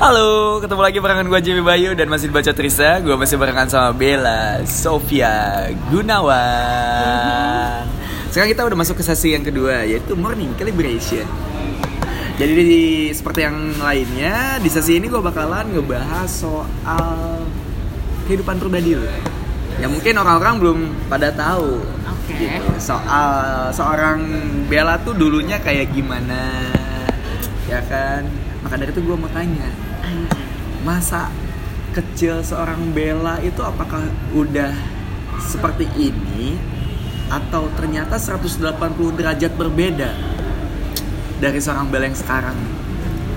Halo, ketemu lagi barengan gue Jimmy Bayu dan masih baca Trisa Gue masih barengan sama Bella, Sofia, Gunawan Sekarang kita udah masuk ke sesi yang kedua yaitu Morning Calibration Jadi di, seperti yang lainnya, di sesi ini gue bakalan ngebahas soal kehidupan pribadi lo Ya mungkin orang-orang belum pada tahu Oke. gitu. Soal seorang Bella tuh dulunya kayak gimana Ya kan Maka dari itu gue mau tanya. Masa kecil seorang Bella itu apakah udah seperti ini atau ternyata 180 derajat berbeda dari seorang Bella yang sekarang?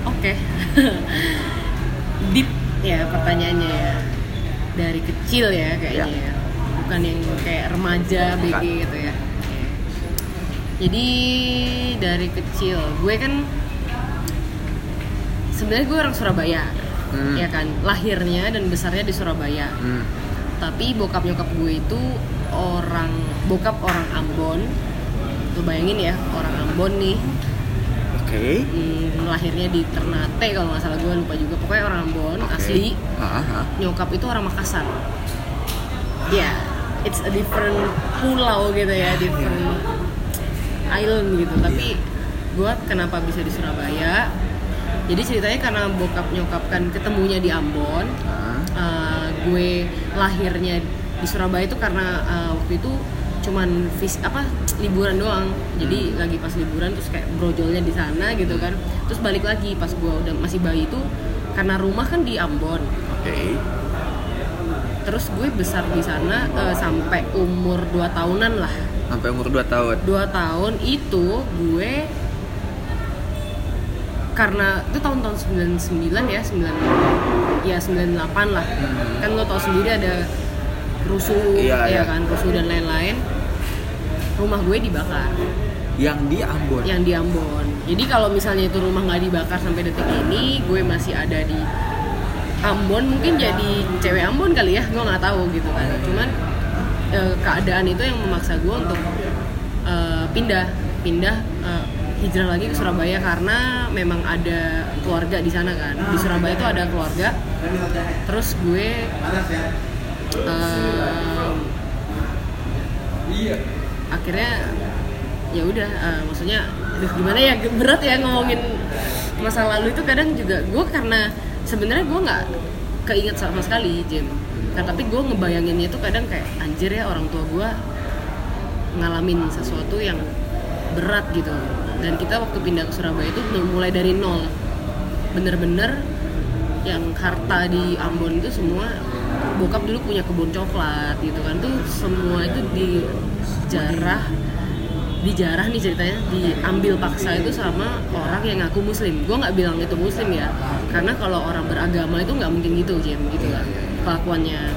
Oke. Deep ya pertanyaannya ya. Dari kecil ya kayaknya Ya. ya. Bukan yang kayak remaja BG Bukan. gitu ya. Jadi dari kecil gue kan sebenarnya gue orang Surabaya. Hmm. Ya kan, lahirnya dan besarnya di Surabaya. Hmm. Tapi bokap nyokap gue itu orang bokap orang Ambon. Lu bayangin ya, orang Ambon nih Oke. Hmm, lahirnya di Ternate kalau nggak salah gue lupa juga pokoknya orang Ambon Oke. asli Aha. nyokap itu orang Makassar ya it's a different pulau gitu ya different island gitu tapi gue kenapa bisa di Surabaya jadi ceritanya karena bokap nyokap kan ketemunya di Ambon. Uh, gue lahirnya di Surabaya itu karena uh, waktu itu cuman vis apa liburan doang jadi lagi pas liburan terus kayak brojolnya di sana gitu kan terus balik lagi pas gue udah masih bayi itu karena rumah kan di Ambon Oke. terus gue besar di sana uh, sampai umur 2 tahunan lah Sampai umur 2 tahun. 2 tahun itu gue karena itu tahun-tahun 99 ya 9 ya 98 lah. Kan lo tau sendiri ada rusuh Iya, ya iya. kan rusuh dan lain-lain. Rumah gue dibakar. Yang di Ambon. yang di Ambon. Jadi kalau misalnya itu rumah nggak dibakar sampai detik ini gue masih ada di Ambon. Mungkin jadi cewek Ambon kali ya gue nggak tahu gitu kan. Cuman eh, keadaan itu yang memaksa gue untuk eh, pindah. Pindah hijrah lagi ke Surabaya karena memang ada keluarga di sana kan. Di Surabaya itu ada keluarga. Terus gue eh, akhirnya ya udah eh, maksudnya aduh gimana ya berat ya ngomongin masa lalu itu kadang juga gue karena sebenarnya gue nggak keinget sama sekali Jim. Kan tapi gue ngebayanginnya itu kadang kayak anjir ya orang tua gue ngalamin sesuatu yang berat gitu dan kita waktu pindah ke Surabaya itu mulai dari nol. Bener-bener yang harta di Ambon itu semua bokap dulu punya kebun coklat gitu kan. Tuh semua itu dijarah dijarah nih ceritanya diambil paksa itu sama orang yang ngaku muslim. Gue nggak bilang itu muslim ya karena kalau orang beragama itu nggak mungkin gitu Jim gitu kan kelakuannya.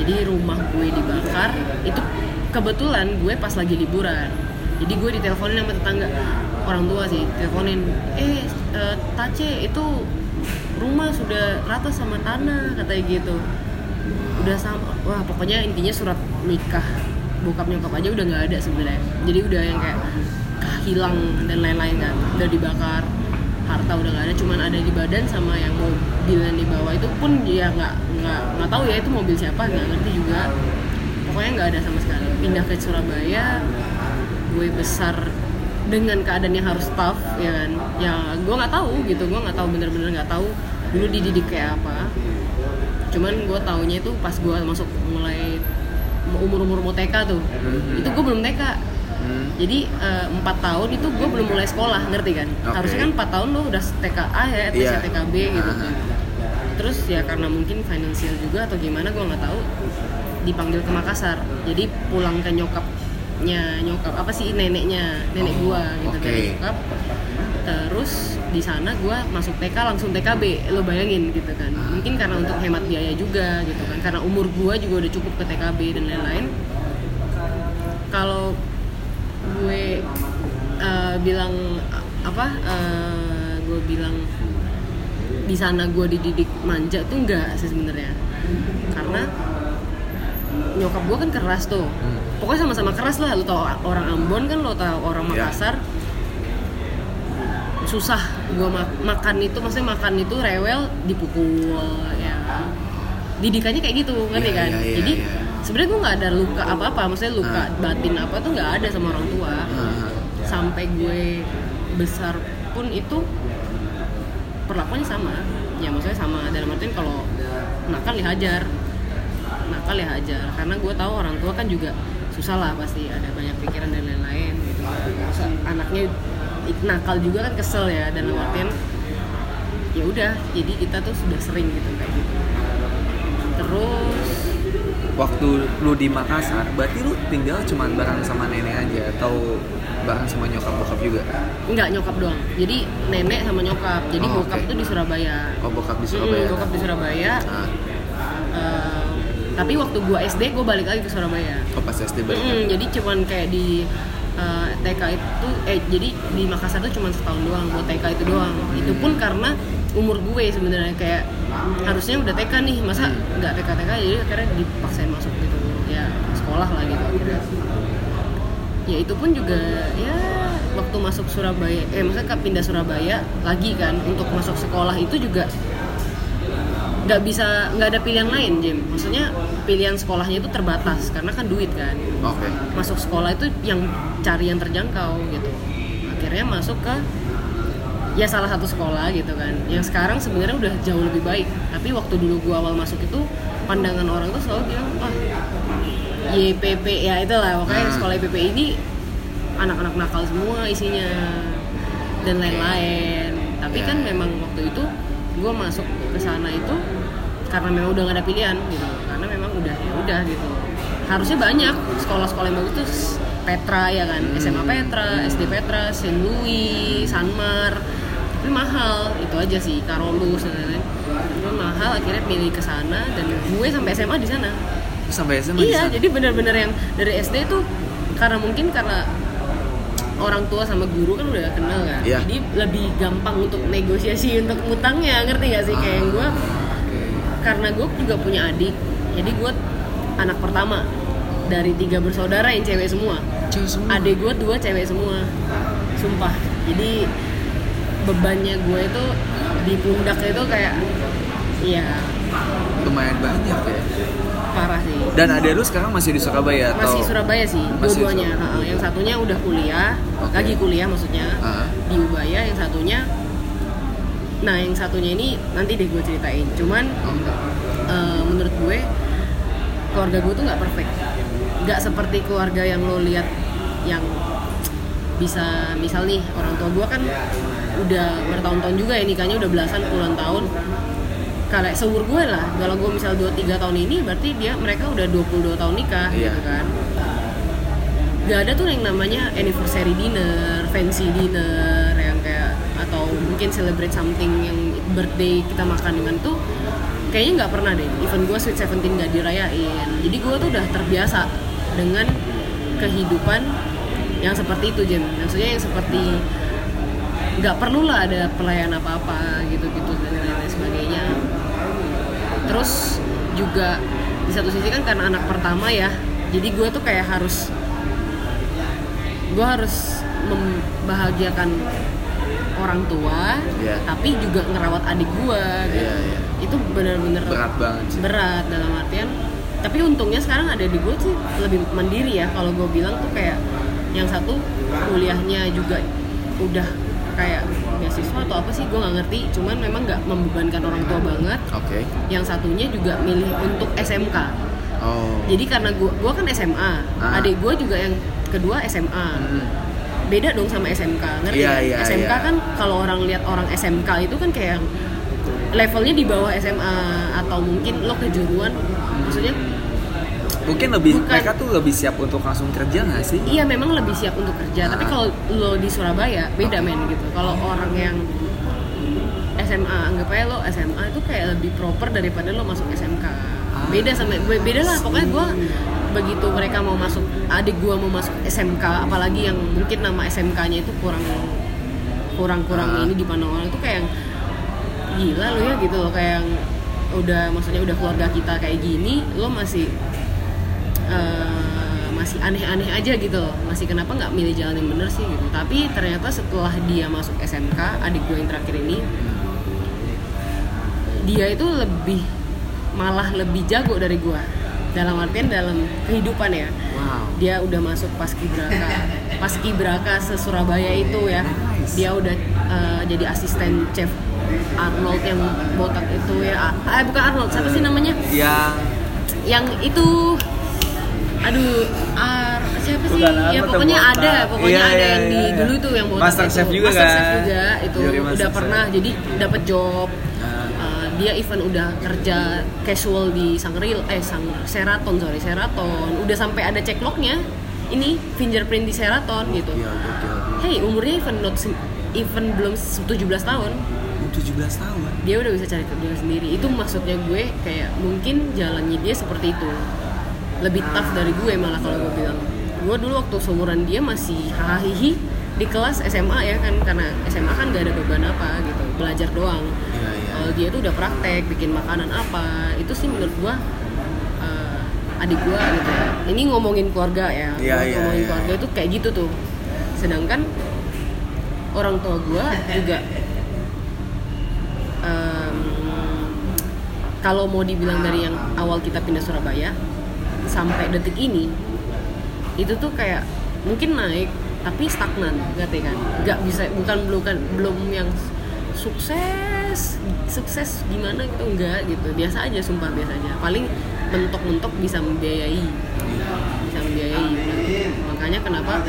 Jadi rumah gue dibakar itu kebetulan gue pas lagi liburan jadi gue diteleponin sama tetangga. Orang tua sih teleponin eh eh, Tace itu rumah sudah rata sama tanah katanya gitu. Udah sama wah pokoknya intinya surat nikah bokap nyokap aja udah nggak ada sebenarnya. Jadi udah yang kayak hilang dan lain-lain kan udah dibakar harta udah nggak ada cuman ada di badan sama yang mobil yang di bawah itu pun ya nggak nggak nggak tahu ya itu mobil siapa nggak ngerti juga. Pokoknya nggak ada sama sekali. Pindah ke Surabaya gue besar dengan keadaan yang harus tough ya kan? Ya gue nggak tahu gitu. Gue nggak tahu bener-bener nggak tahu dulu dididik kayak apa. Cuman gue taunya itu pas gue masuk mulai umur umur mau TK tuh itu gue belum TK Hmm. jadi eh, empat tahun itu gue belum mulai sekolah ngerti kan? Oke. harusnya kan empat tahun lo udah TKA ya Iya. TKB gitu Ah. kan. Terus ya karena mungkin finansial juga atau gimana gue nggak tahu. Dipanggil ke Makassar. Jadi pulang ke nyokapnya nyokap apa sih neneknya nenek Oh, gue gitu oke. dari nyokap. Terus di sana gue masuk TK langsung TKB lo bayangin gitu kan. Mungkin karena untuk hemat biaya juga gitu kan. Karena umur gue juga udah cukup ke TKB dan lain-lain. Kalau gue eh, bilang apa eh, gue bilang di sana gue dididik manja tuh enggak sih sebenarnya. Karena nyokap gue kan keras tuh pokoknya sama-sama keras lah. Lo tau orang Ambon kan lo tau orang Ya. Makassar. Susah gue makan itu maksudnya makan itu rewel dipukul ya. Didikannya kayak gitu ngerti Iya, kan? iya, iya, jadi iya. sebenarnya gue nggak ada luka apa apa maksudnya luka Ah. batin apa tuh nggak ada sama orang tua. Ah, sampai gue besar pun itu perlakuannya sama. Ya maksudnya sama. Dalam artian kalau nakal ya hajar. Nakal ya hajar. Karena gue tahu orang tua kan juga susah lah pasti ada banyak pikiran dan lain-lain gitu. Masa anaknya nakal juga kan kesel ya dalam artian ya udah jadi kita tuh sudah sering gitu kayak gitu. Terus waktu lu di Makassar, berarti lu tinggal cuman bareng sama nenek aja atau bareng sama nyokap bokap juga? nggak nyokap doang. Jadi nenek sama nyokap. Jadi Oh, bokap oke. tuh di Surabaya. Oh bokap di Surabaya. bokap di Surabaya. Ah, tapi waktu gua SD gua balik lagi ke Surabaya. Oh pas SD balik. Mm, jadi cuman kayak di eh, TK itu eh jadi di Makassar tuh cuma setahun doang buat TK itu doang. Itu pun karena umur gue sebenarnya kayak harusnya udah TK nih masa nggak TK TK jadi akhirnya dipaksain masuk gitu. Ya sekolah lah gitu akhirnya. Ya itu pun juga ya waktu masuk Surabaya eh maksudnya pindah Surabaya lagi kan untuk masuk sekolah itu juga nggak bisa nggak ada pilihan lain Jim maksudnya pilihan sekolahnya itu terbatas karena kan duit kan Oke. masuk sekolah itu yang cari yang terjangkau gitu akhirnya masuk ke ya salah satu sekolah gitu kan yang sekarang sebenarnya udah jauh lebih baik tapi waktu dulu gua awal masuk itu pandangan orang tuh selalu bilang wah YPP ya itulah pokoknya Hmm. sekolah YPP ini anak-anak nakal semua isinya dan lain-lain tapi Ya. kan memang waktu itu gua masuk ke sana itu karena memang udah gak ada pilihan gitu. Karena memang udah ya udah gitu. Harusnya banyak sekolah-sekolah yang bagus tuh Petra ya kan? SMA Petra SD Petra Saint Louis Sanmar tapi mahal itu aja sih Karolus dan lain-lain. Itu mahal akhirnya pilih ke sana dan gue sampai SMA di sana. Sampai SMA di iya sana? jadi benar-benar yang dari SD tuh karena mungkin karena orang tua sama guru kan udah kenal kan Iya. jadi lebih gampang untuk negosiasi untuk utangnya ngerti gak sih kayak gue Ah, oke. karena gue juga punya adik jadi gue anak pertama dari tiga bersaudara yang cewek semua Cewek semua. adik gue dua cewek semua sumpah jadi bebannya gue itu di pundak itu kayak iya lumayan banyak ya. Parah sih Dan adek lu sekarang masih di Surabaya atau? masih Surabaya sih dua-duanya. Ha, yang satunya udah kuliah Oke. lagi kuliah maksudnya Ah. di Ubaya yang satunya nah yang satunya ini nanti deh gue ceritain cuman Oh, enggak. eh, menurut gue keluarga gue tuh nggak perfect nggak seperti keluarga yang lo lihat yang bisa misal nih orang tua gue kan udah bertahun-tahun juga ya nikahnya udah belasan puluhan tahun kayak seumur gue lah kalau gue misal 2-3 tahun ini berarti dia mereka udah 22 tahun nikah Iya. gitu kan gak ada tuh yang namanya anniversary dinner, fancy dinner yang kayak atau mungkin celebrate something yang birthday kita makan dengan tuh kayaknya nggak pernah deh. Even gue sweet seventeen nggak dirayain. Jadi gue tuh udah terbiasa dengan kehidupan yang seperti itu Jem. Maksudnya yang seperti nggak perlu lah ada pelayan apa-apa gitu-gitu dan lain-lain sebagainya. Terus juga di satu sisi kan karena anak pertama ya, jadi gue tuh kayak harus gue harus membahagiakan orang tua, Iya. tapi juga ngerawat adik gue. Gitu. Iya, iya. Itu benar-benar Berat banget sih. berat dalam artian. Tapi untungnya sekarang ada di gue sih lebih mandiri ya. Kalau gue bilang tuh kayak yang satu kuliahnya juga udah kayak beasiswa atau apa sih gue nggak ngerti. Cuman memang nggak membebankan orang tua banget. Oke. Yang satunya juga milih untuk SMK. Oh. Jadi karena gua gua kan SMA, Ah. adik gua juga yang kedua SMA. Hmm. Beda dong sama SMK, ngerti? Nggak? iya, SMK iya. kan kalau orang lihat orang SMK itu kan kayak levelnya di bawah SMA atau mungkin lo kejuruan, maksudnya Mungkin lebih Bukan. mereka tuh lebih siap untuk langsung kerja nggak sih? iya memang lebih siap untuk kerja. Tapi Ah. kalau lo di Surabaya beda men gitu. Kalau orang yang SMA anggap aja lo SMA itu kayak lebih proper daripada lo masuk SMK. Ah. Beda sama be- beda lah pokoknya gua begitu mereka mau masuk adik gua mau masuk SMK apalagi yang mungkin nama SMK-nya itu kurang kurang kurang Ah. ini dipandang orang itu kayak yang gila lo ya gitu loh kayak yang udah maksudnya udah keluarga kita kayak gini lo masih eh, masih aneh-aneh aja gitu. Loh masih kenapa nggak milih jalan yang bener sih gitu. Tapi ternyata setelah dia masuk SMK adik gue yang terakhir ini dia itu lebih malah lebih jago dari gue dalam artian dalam kehidupan ya. Wow. Dia udah masuk paskibraka paskibraka se Surabaya itu ya. dia udah eh, jadi asisten chef Arnold yang botak itu ya. Ah eh, bukan Arnold. Siapa sih namanya? Yang yang itu aduh Ar, siapa sih? Bukan ya pokoknya ada pokoknya Iya, ada iya, yang di iya. dulu itu yang botak Master. Chef juga Master kan? Chef juga itu Juri udah Master pernah jadi dapat job. Nah, Uh, dia even udah kerja casual di Sangril eh Sang Sheraton sorry Sheraton udah sampai ada cekloknya ini fingerprint di Sheraton gitu. gokil, gokil. hey umurnya even not even belum 17 tahun. 17 tahun? Dia udah bisa cari kerja sendiri. Itu maksudnya gue kayak mungkin jalannya dia seperti itu lebih tough dari gue malah kalau gue bilang. Gue dulu waktu seumuran dia masih hahihi di kelas SMA ya kan karena SMA kan gak ada beban apa gitu belajar doang. Iya kalau dia tuh udah praktek bikin makanan apa itu sih menurut gue eh, adik gue gitu ya. Ini ngomongin keluarga ya iya, ngomongin iya. keluarga itu kayak gitu tuh. Sedangkan orang tua gue juga kalau mau dibilang dari yang awal kita pindah Surabaya sampai detik ini itu tuh kayak mungkin naik tapi stagnan ngerti kan? Nggak bisa bukan bukan belum yang sukses sukses gimana gitu enggak gitu. Biasa aja sumpah biasa aja paling mentok-mentok bisa membiayai. Bisa membiayai. Makanya kenapa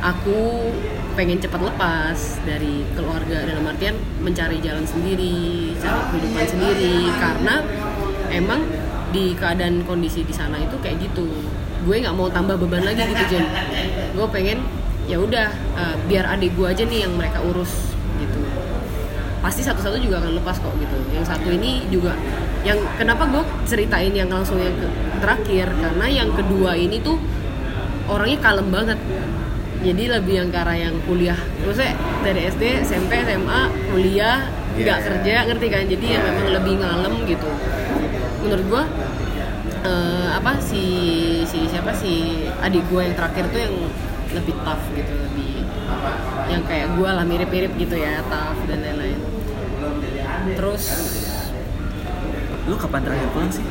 aku pengen cepat lepas dari keluarga dalam artian mencari jalan sendiri cari kehidupan sendiri. Karena emang di keadaan kondisi di sana itu kayak gitu. Gue nggak mau tambah beban lagi gitu Jen gue pengen ya udah eh, biar adik gue aja nih yang mereka urus gitu. Pasti satu-satu juga akan lepas kok gitu. Yang satu ini juga yang kenapa gue ceritain yang langsung yang ke- terakhir? Karena yang kedua ini tuh orangnya kalem banget. Jadi lebih yang ke arah yang kuliah. Maksudnya dari SD SMP SMA kuliah nggak iya. kerja ngerti kan? Jadi yang memang lebih ngalem gitu. Menurut gue eh, apa si si siapa si adik gue yang terakhir tuh yang lebih tough gitu lebih yang kayak gue lah mirip-mirip gitu ya tough dan lain-lain. Terus lu kapan terakhir pulang sih?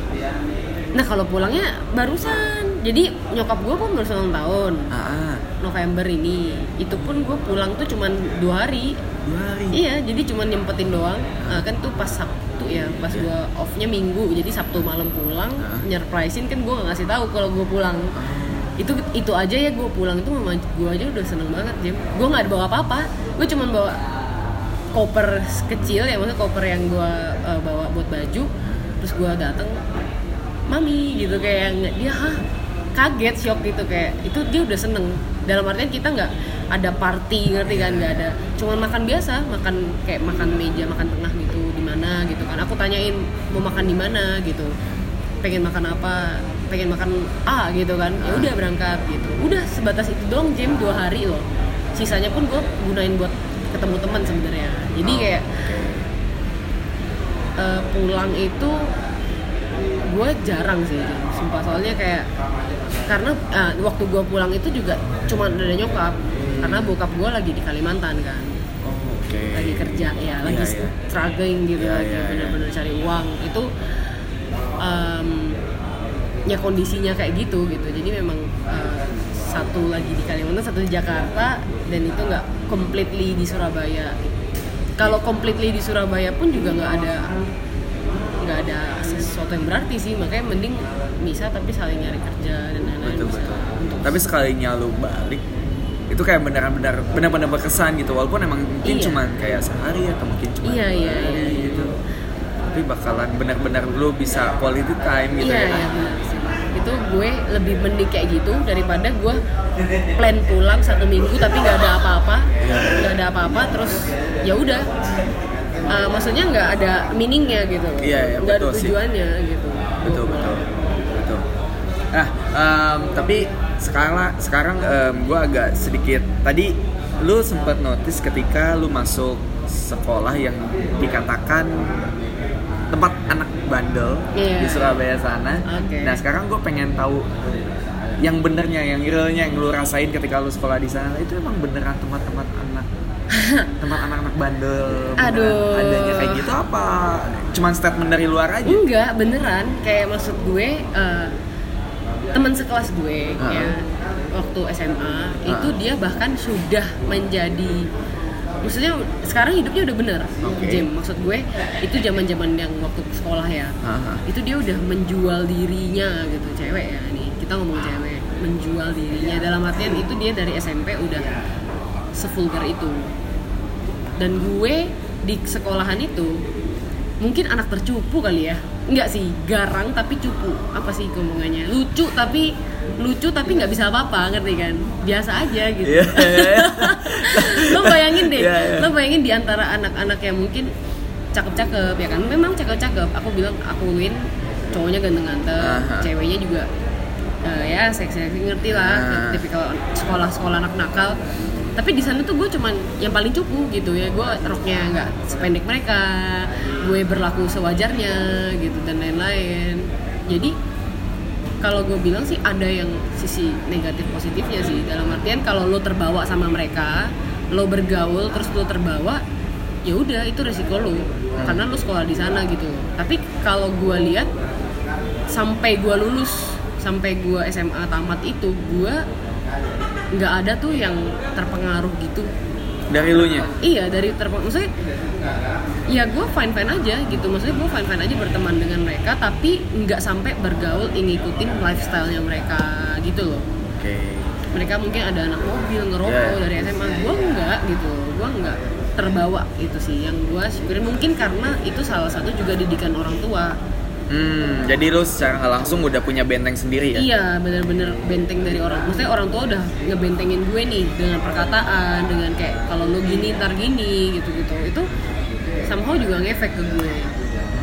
Nah kalau pulangnya barusan. Jadi nyokap gue pun baru ulang tahun. Ah, ah November ini. Itu pun gue pulang tuh cuman dua hari. Dua hari? Iya jadi cuman nyempetin doang. Nah, kan tuh pas ya pas gue offnya Minggu jadi Sabtu malam pulang Hah? nyerprisein kan gue gak ngasih tahu kalau gue pulang. Itu itu aja ya gue pulang itu memang gue aja udah seneng banget Jim. Gue nggak bawa apa-apa gue cuman bawa koper kecil ya maksudnya koper yang gue uh, bawa buat baju terus gue datang mami gitu kayak yang dia hah? Kaget shock gitu kayak itu dia udah seneng. Dalam artian kita nggak ada party ngerti kan nggak ada cuman makan biasa makan kayak makan meja makan tengah gitu mana gitu kan. Aku tanyain mau makan di mana? gitu. Pengen makan apa? Pengen makan A gitu kan. Ya udah berangkat gitu. Udah sebatas itu doang jam dua hari loh. Sisanya pun gue gunain buat ketemu teman sebenarnya. Jadi kayak eh, pulang itu gue jarang sih Jam. sumpah soalnya kayak karena ah, waktu gue pulang itu juga cuma ada nyokap. Karena bokap gue lagi di Kalimantan kan oke. Lagi kerja ya lagi Iya, iya. struggling gitu Iya, lagi iya, iya. bener-bener cari uang. Itu em, ya kondisinya kayak gitu gitu. Jadi memang eh, satu lagi di Kalimantan satu di Jakarta dan itu nggak completely di Surabaya. Kalau completely di Surabaya pun juga nggak ada nggak ada sesuatu yang berarti sih. Makanya mending bisa tapi saling nyari kerja dan lain-lain betul bisa. betul. Untuk tapi sekalinya lu balik itu kayak benar-benar benar-benar berkesan gitu. Walaupun emang mungkin Iya. cuman kayak sehari atau mungkin cuma Iya, iya, hari iya. gitu. Tapi bakalan benar-benar lu bisa quality time gitu iya ya. iya benar itu gue lebih mending kayak gitu daripada gue plan pulang satu minggu tapi nggak ada apa-apa. Iya. nggak ada apa-apa terus ya udah. Eh, maksudnya nggak ada meaningnya gitu. Iya, iya, nggak ada betul sih. tujuannya gitu. Betul betul betul. Nah em, tapi sekarang sekarang gue agak sedikit tadi lu sempat notice ketika lu masuk sekolah yang dikatakan tempat anak bandel Iya. di Surabaya sana Oke. nah sekarang gue pengen tahu yang benernya yang realnya yang lu rasain ketika lu sekolah di sana itu emang beneran tempat-tempat anak tempat anak-anak bandel Aduh. adanya kayak gitu apa cuman statement dari luar aja enggak beneran kayak maksud gue eh, teman sekelas gue Ah. ya waktu SMA itu Ah. dia bahkan sudah menjadi maksudnya sekarang hidupnya udah bener Oke. Jim maksud gue itu zaman zaman yang waktu sekolah ya Aha. itu dia udah menjual dirinya gitu cewek ya nih kita ngomong cewek menjual dirinya dalam artian itu dia dari SMP udah sevulgar itu dan gue di sekolahan itu mungkin anak tercupu kali ya enggak sih garang tapi cupu. Apa sih ngomongannya? Lucu tapi lucu tapi nggak bisa apa-apa ngerti kan? Biasa aja gitu. Iya, iya, iya. lo bayangin deh Iya, iya. lo bayangin di antara anak-anak yang mungkin cakep-cakep ya kan? Memang cakep-cakep. Aku bilang akuin cowoknya ganteng-ganteng Aha. ceweknya juga eh, ya seksi-seksi ngerti lah. Ah. tipikal sekolah-sekolah anak nakal. Tapi di sana tuh gue cuman yang paling cupu gitu ya. Gue roknya nggak sependek mereka gue berlaku sewajarnya gitu dan lain-lain. Jadi kalau gue bilang sih ada yang sisi negatif positifnya sih. Dalam artian kalau lo terbawa sama mereka lo bergaul terus lo terbawa ya udah itu resiko lo. Karena lo sekolah di sana gitu. Tapi kalau gue lihat sampai gue lulus sampai gue SMA tamat itu gue nggak ada tuh yang terpengaruh gitu. Dari lu nya? Iya dari terpengaruh maksudnya ya gue fine fine aja gitu. Maksudnya gue fine fine aja berteman dengan mereka tapi nggak sampai bergaul ngikutin lifestyle-nya mereka gitu loh. Oke. Mereka mungkin ada anak mobil ngerokok Yeah. dari SMA gue enggak gitu. Gue enggak terbawa itu sih. Yang gue syukurin mungkin karena itu salah satu juga didikan orang tua. Hmm jadi lu secara nggak langsung udah punya benteng sendiri ya? Iya, bener-bener benteng dari orang. Maksudnya orang tua udah ngebentengin gue nih dengan perkataan, dengan kayak kalau lo gini ntar gini gitu-gitu. Itu somehow juga ngefek ke gue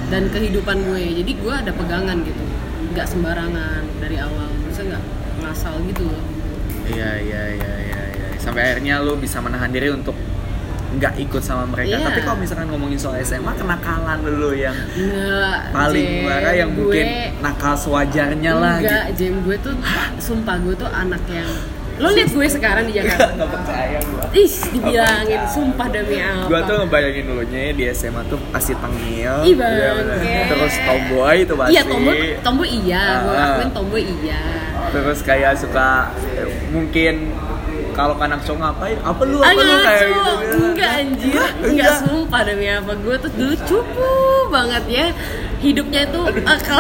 dan kehidupan gue. Jadi gue ada pegangan gitu, nggak sembarangan dari awal. Maksudnya nggak ngasal gitu loh. Iya iya iya iya iya. Sampai akhirnya lu bisa menahan diri untuk nggak ikut sama mereka. Iya. Tapi kalau misalkan ngomongin soal SMA, kenakalan dulu yang Nggak. paling parah yang Gue- mungkin nakal sewajarnya lah Enggak, gitu. Jem gue tuh sumpah gue tuh anak yang lo lihat gue sekarang di Jakarta. Gak percaya gua. Ih, dibilangin sumpah demi apa? Gua tuh ngebayangin dulunya di SMA tuh pasti tengil. Ih, Iya. Terus tomboy itu pasti. Iya, tomboy, tomboy iya, gue Ah. akuin tomboy iya. Terus kayak suka mungkin kalau anak cowok ngapain? Apa lu? Ah, Apa lu kayak gitu? enggak anjir, enggak sumpah demi apa gue tuh dulu cupu banget ya hidupnya itu akal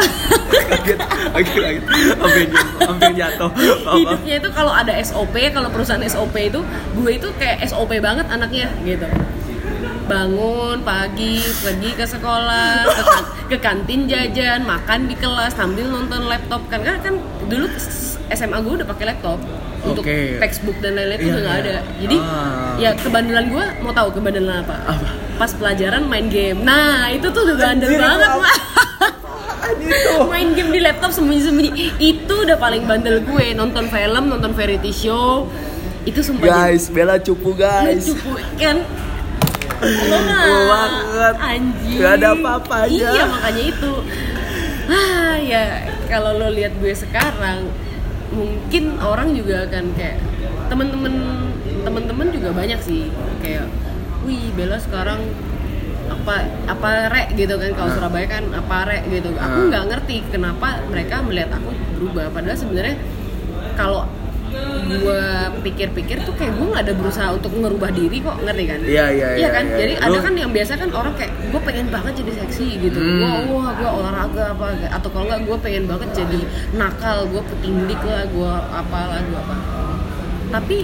kaget. Kaget kaget jatuh hidupnya itu kalau ada SOP kalau perusahaan SOP itu gue itu kayak SOP banget anaknya gitu. Bangun pagi pergi ke sekolah ke, kan- ke kantin jajan makan di kelas sambil nonton laptop kan. Kan kan dulu SMA gue udah pakai laptop untuk Oke. textbook dan lain-lain itu Iya, udah nggak iya. ada jadi Ah. ya kebandelan gue mau tahu kebandelan apa? Apa? pas pelajaran main game nah itu tuh udah bandel banget mah itu main game di laptop sembunyi-sembunyi itu udah paling bandel gue nonton film nonton variety show itu sumpah guys Bella cupu jadi- guys cupu kan lo banget. anjing Gak ada apa-apanya. iya makanya itu ah ya kalau lo lihat gue sekarang mungkin orang juga akan kayak temen-temen temen-temen juga banyak sih kayak wih Bella sekarang apa apa rek gitu kan kalau Ah. Surabaya kan apa rek gitu aku Ah. nggak ngerti kenapa mereka melihat aku berubah padahal sebenarnya kalau gue pikir-pikir tuh kayak gue nggak ada berusaha untuk merubah diri kok ngerti kan? Iya, iya, iya, kan? iya. jadi Lu- ada kan yang biasa kan orang kayak gue pengen banget jadi seksi gitu. Hmm. wah wah gue olahraga apa atau kalau nggak gue pengen banget jadi nakal gue petindik lah gue apalah gue apa. Tapi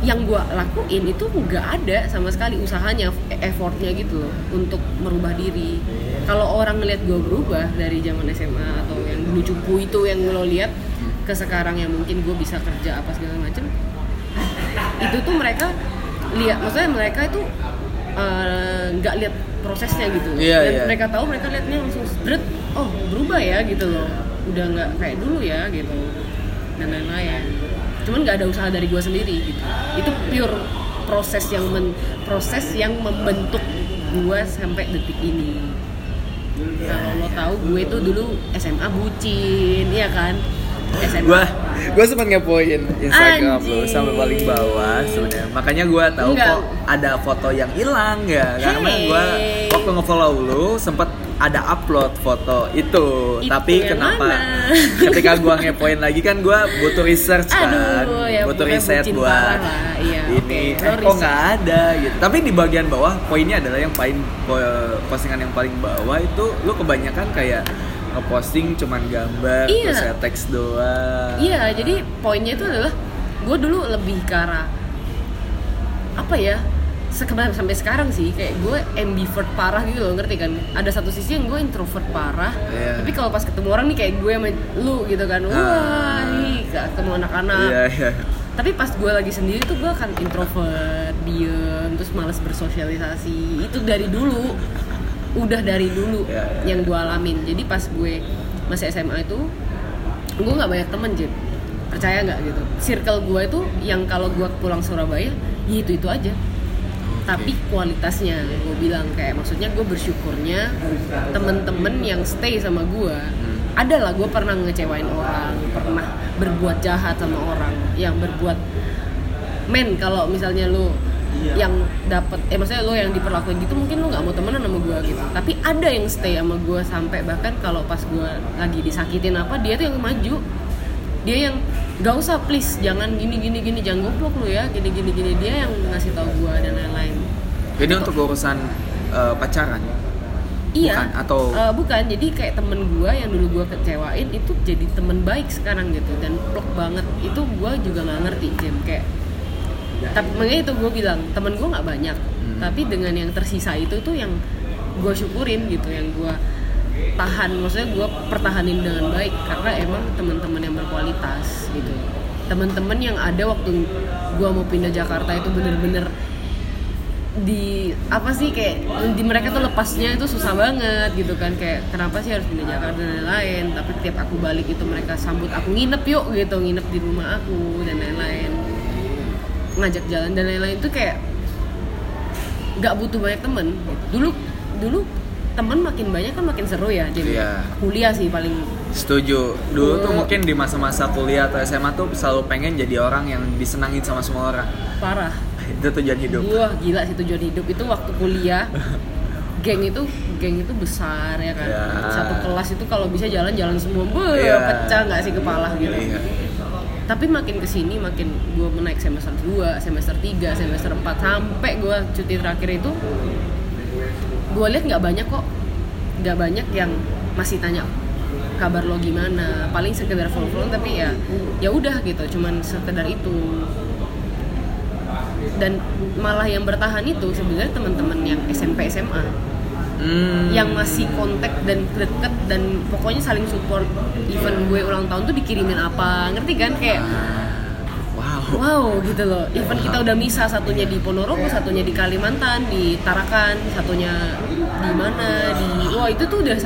yang gue lakuin itu nggak ada sama sekali usahanya effortnya gitu loh untuk merubah diri. Kalau orang ngelihat gue berubah dari zaman SMA atau yang dulu cupu itu yang lo lihat ke sekarang yang mungkin gue bisa kerja apa segala macem itu tuh mereka lihat maksudnya mereka itu eh, nggak lihat prosesnya gitu Iya, dan iya. mereka tahu mereka lihatnya langsung seret oh berubah ya gitu loh. Udah nggak kayak dulu ya gitu. Dan lain-lain. Cuman nggak ada usaha dari gue sendiri gitu. Itu pure proses yang men- proses yang membentuk gue sampai detik ini. Kalau lo tahu gue tuh dulu SMA bucin ya kan Gua gua sempat ngepoin Instagram lu Anjing. sampai paling bawah sebenarnya. Makanya gua tahu Enggak. kok ada foto yang hilang ya karena Hey. gua waktu nge-follow lu sempet ada upload foto itu, Itu tapi kenapa mana? ketika gua ngepoin lagi kan gua butuh research kan Aduh, ya butuh riset buat iya, ini oke. eh, Lo kok nggak ada gitu tapi di bagian bawah poinnya adalah yang paling po- postingan yang paling bawah itu lu kebanyakan kayak ngeposting cuman gambar Iya. terus ya teks doang Iya, jadi poinnya itu adalah gue dulu lebih ke arah apa ya? Sekedar sampai sekarang sih kayak gue ambivert parah gitu loh ngerti kan? Ada satu sisi yang gue introvert parah, Iya. tapi kalau pas ketemu orang nih kayak gue sama lu gitu kan, wah, Ah. ih, gak ketemu anak-anak. iya iya Tapi pas gue lagi sendiri tuh gue akan introvert, diem, terus males bersosialisasi. Itu dari dulu, udah dari dulu Iya, iya. yang gue alamin. Jadi pas gue masih SMA itu, gue nggak banyak temen Jip. Percaya nggak gitu? Circle gue itu yang kalau gue pulang Surabaya, ya itu itu aja. Tapi kualitasnya, gue bilang kayak maksudnya gue bersyukurnya temen-temen yang stay sama gue ada lah gue pernah ngecewain orang pernah berbuat jahat sama orang yang berbuat men kalau misalnya lu yang dapat eh maksudnya lu yang diperlakuin gitu mungkin lu nggak mau temenan sama gue gitu tapi ada yang stay sama gue sampai bahkan kalau pas gue lagi disakitin apa dia tuh yang maju dia yang gak usah please jangan gini gini gini jangan goblok lu ya gini gini gini dia yang ngasih tahu gue dan lain-lain jadi untuk urusan eh, pacaran Iya. Bukan, atau- Eh, bukan. Jadi kayak temen gue yang dulu gue kecewain itu jadi temen baik sekarang gitu dan plok banget. Itu gue juga nggak ngerti Jim kayak. Tapi makanya itu gue bilang temen gue nggak banyak. Hmm. Tapi dengan yang tersisa itu tuh yang gue syukurin gitu, yang gue tahan. Maksudnya gue pertahanin dengan baik karena emang teman-teman yang berkualitas gitu. Temen-temen yang ada waktu gue mau pindah Jakarta itu bener-bener di apa sih kayak di mereka tuh lepasnya itu susah banget gitu kan kayak kenapa sih harus pindah Jakarta dan lain-lain tapi tiap aku balik itu mereka sambut aku nginep yuk gitu nginep di rumah aku dan lain-lain ngajak jalan dan lain-lain itu kayak nggak butuh banyak temen. Dulu dulu temen makin banyak kan makin seru ya jadi Iya. kuliah sih paling. Setuju. Dulu tuh mungkin di masa-masa kuliah atau SMA tuh selalu pengen jadi orang yang disenangin sama semua orang. Parah. Itu tujuan hidup. Gua gila sih tujuan hidup. Itu waktu kuliah geng itu geng itu besar ya kan. Ya. satu kelas itu kalau bisa jalan-jalan semua. Beuh, Iya. pecah nggak sih kepala gitu. Iya. Tapi makin ke sini makin gue menaik semester 2, semester 3, semester 4 sampai gue cuti terakhir itu gue lihat nggak banyak kok. Nggak banyak yang masih tanya kabar lo gimana. Paling sekedar follow follow tapi ya ya udah gitu. Cuman sekedar itu. Dan malah yang bertahan itu sebenarnya teman-teman yang SMP SMA Hmm. yang masih kontak dan deket dan pokoknya saling support. Even gue ulang tahun tuh dikirimin apa ngerti kan? Kayak wow. wow gitu loh. Even kita udah misah satunya di Ponorogo satunya di Kalimantan di Tarakan satunya di mana di wah itu tuh udah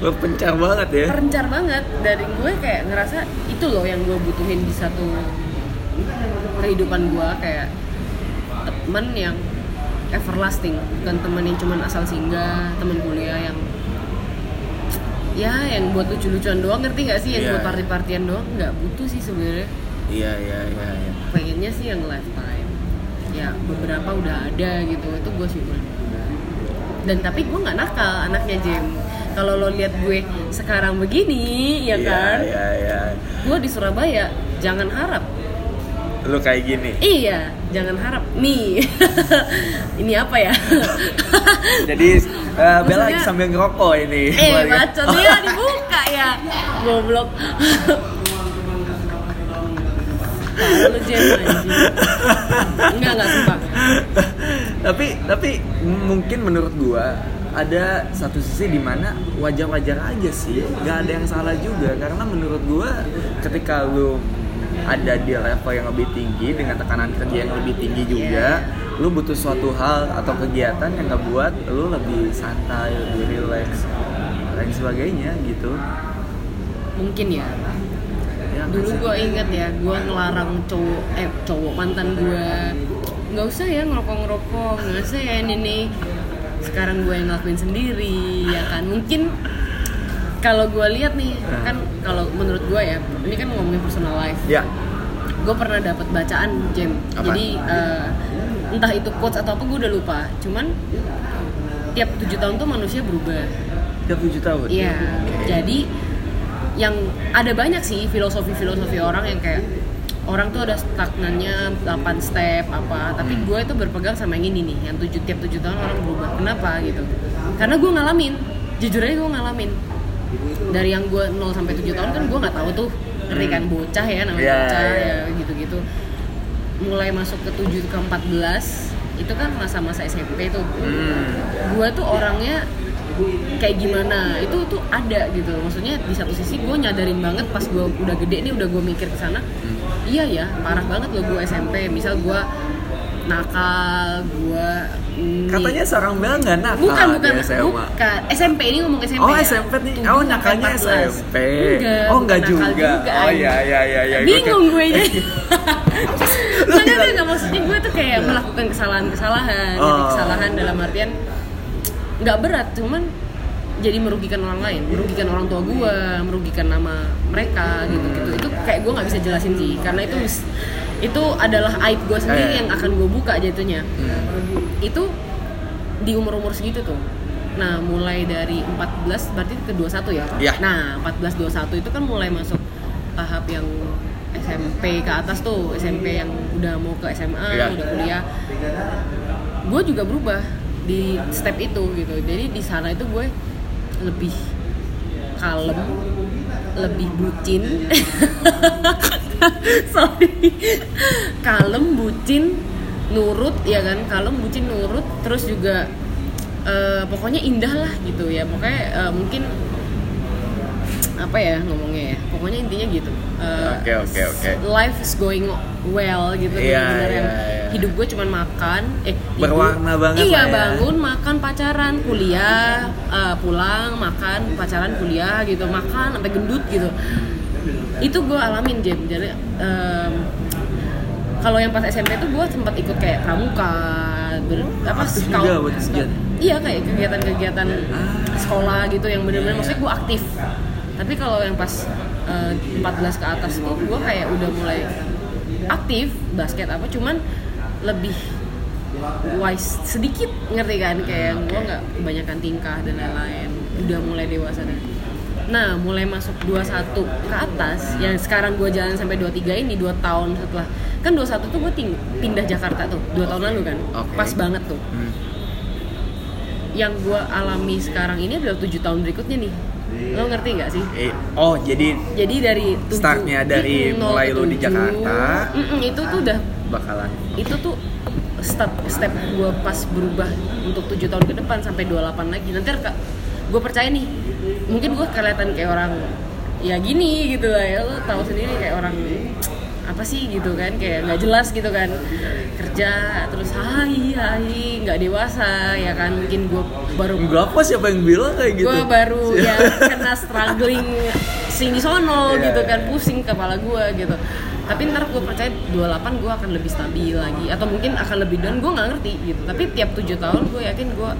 Lo pencar banget ya. Perencar banget. Dari gue kayak ngerasa itu loh yang gue butuhin di satu kehidupan gue kayak temen yang everlasting. Bukan temen yang cuman asal singgah temen kuliah yang ya yang buat lucu-lucuan doang. Ngerti gak sih? Yang Iya. buat party-partian doang nggak butuh sih sebenarnya. Iya iya iya iya. pengennya sih yang lifetime. Ya beberapa udah ada gitu. Itu gue syukur dan tapi gue nggak nakal anaknya Jem. Kalau lo lihat gue sekarang begini ya Iya, kan? iya iya. Gue di Surabaya jangan harap. Lu kayak gini? Iya jangan harap. Nih. Ini apa ya? Jadi eh, Bella Maksudnya- sambil ngerokok ini. Eh Keluarga. bacot ya dibuka ya. Goblok. Lu Enggak, enggak tapi tapi mungkin menurut gua ada satu sisi di mana wajar-wajar aja sih. Nggak ada yang salah juga. Karena menurut gua ketika lu ada di level yang lebih tinggi dengan tekanan kerja yang lebih tinggi juga lu butuh suatu hal atau kegiatan yang ngebuat lu lebih santai lebih relax lain sebagainya gitu. Mungkin ya. Ya, nggak dulu gue inget ya gue ngelarang cowok eh cowok mantan gue nggak usah ya ngerokok ngerokok nggak usah ya ini nih sekarang gue yang ngelakuin sendiri ya kan? Mungkin kalau gue lihat nih Ah. kan kalau menurut gue ya ini kan ngomongin personal life Ya. gue pernah dapat bacaan jam jadi eh, entah itu quotes atau apa gue udah lupa cuman tiap tujuh tahun tuh manusia berubah Tiap tujuh tahun. Iya, Oke. jadi yang ada banyak sih filosofi-filosofi orang yang kayak orang tuh ada stagnannya 8 step apa, tapi Hmm. gue itu berpegang sama yang ini nih, yang tujuh tiap tujuh tahun orang berubah. Kenapa gitu? Karena gue ngalamin, jujur aja gue ngalamin. Dari yang gue 0 sampai 7 tahun kan gue nggak tahu tuh, ngerti kan bocah ya namanya Iya, bocah iya. ya gitu-gitu. Mulai masuk ke 7 ke 14 itu kan masa-masa SMP tuh. Hmm. Gue tuh orangnya kayak gimana itu tuh ada gitu maksudnya di satu sisi gue nyadarin banget pas gue udah gede nih udah gue mikir ke sana iya ya parah banget loh gue SMP misal gue nakal gue Katanya seorang Bel nggak nakal bukan bukan SMA. bukan SMP ini ngomong SMP Oh ya. SMP nih, Tujuh oh nakalnya 14. SMP. enggak oh enggak nakal juga. Oh iya iya iya. Gua bingung gue kayak- jadi Nggak, nggak, maksudnya gue tuh kayak melakukan kesalahan-kesalahan jadi Oh. kesalahan dalam artian nggak berat cuman jadi merugikan orang lain merugikan orang tua gue merugikan nama mereka gitu gitu itu kayak gue nggak bisa jelasin sih karena itu itu adalah aib gue sendiri yang akan gue buka jatuhnya Hmm. itu di umur-umur segitu tuh. Nah, mulai dari 14 berarti ke 21 ya? Iya. Nah, 14 21 itu kan mulai masuk tahap yang SMP ke atas tuh, SMP yang udah mau ke SMA, Iya. udah kuliah. Gue juga berubah di step itu gitu. Jadi di sana itu gue lebih kalem, lebih bucin. Sorry. kalem, bucin, nurut ya kan? Kalem, bucin, nurut, terus juga eh, pokoknya indah lah gitu ya. Pokoknya eh, mungkin apa ya ngomongnya ya pokoknya intinya gitu Eh, Oke, oke, oke. life is going well gitu yang iya, iya. Hidup gue cuman makan eh hidup- Berwarna banget iya ya. bangun makan pacaran kuliah eh, pulang makan pacaran kuliah gitu makan sampai gendut gitu. Itu gue alamin Jem jadi em, kalau yang pas SMP tuh gue sempat ikut kayak pramuka ber, apa scout- iya kayak kegiatan-kegiatan Ah. sekolah gitu yang bener-bener Iya, maksudnya gue aktif. Tapi kalau yang pas eh, 14 ke atas tuh gue kayak udah mulai aktif basket apa cuman lebih wise sedikit ngerti kan kayak gue nggak kebanyakan tingkah dan lain-lain udah mulai dewasa dan nah mulai masuk 21 ke atas yang sekarang gue jalan sampai 23 ini 2 tahun setelah kan 21 tuh gue pindah Jakarta tuh 2 tahun lalu kan Oke. pas banget tuh Hmm. yang gue alami sekarang ini adalah tujuh tahun berikutnya nih lo ngerti nggak sih Eh, oh jadi jadi dari tujuh- Startnya dari mulai lo di. Jakarta. Mm-mm, itu tuh udah bakalan. Itu tuh step step gue pas berubah untuk tujuh tahun ke depan sampai 28 lagi. Nanti gue percaya nih mungkin gue kelihatan kayak orang ya gini gitu lah ya. Lo tahu sendiri kayak orang apa sih gitu kan kayak nggak jelas gitu kan. Kerja terus hai hai nggak dewasa ya kan. Mungkin gue baru enggak apa siapa yang bilang kayak gitu? Gue baru ya kena struggling sini sono Iya, gitu iya. kan. pusing kepala gue gitu tapi ntar gue percaya 28 gue akan lebih stabil lagi. Atau mungkin akan lebih down gue nggak ngerti gitu. Tapi tiap tujuh tahun gue yakin gue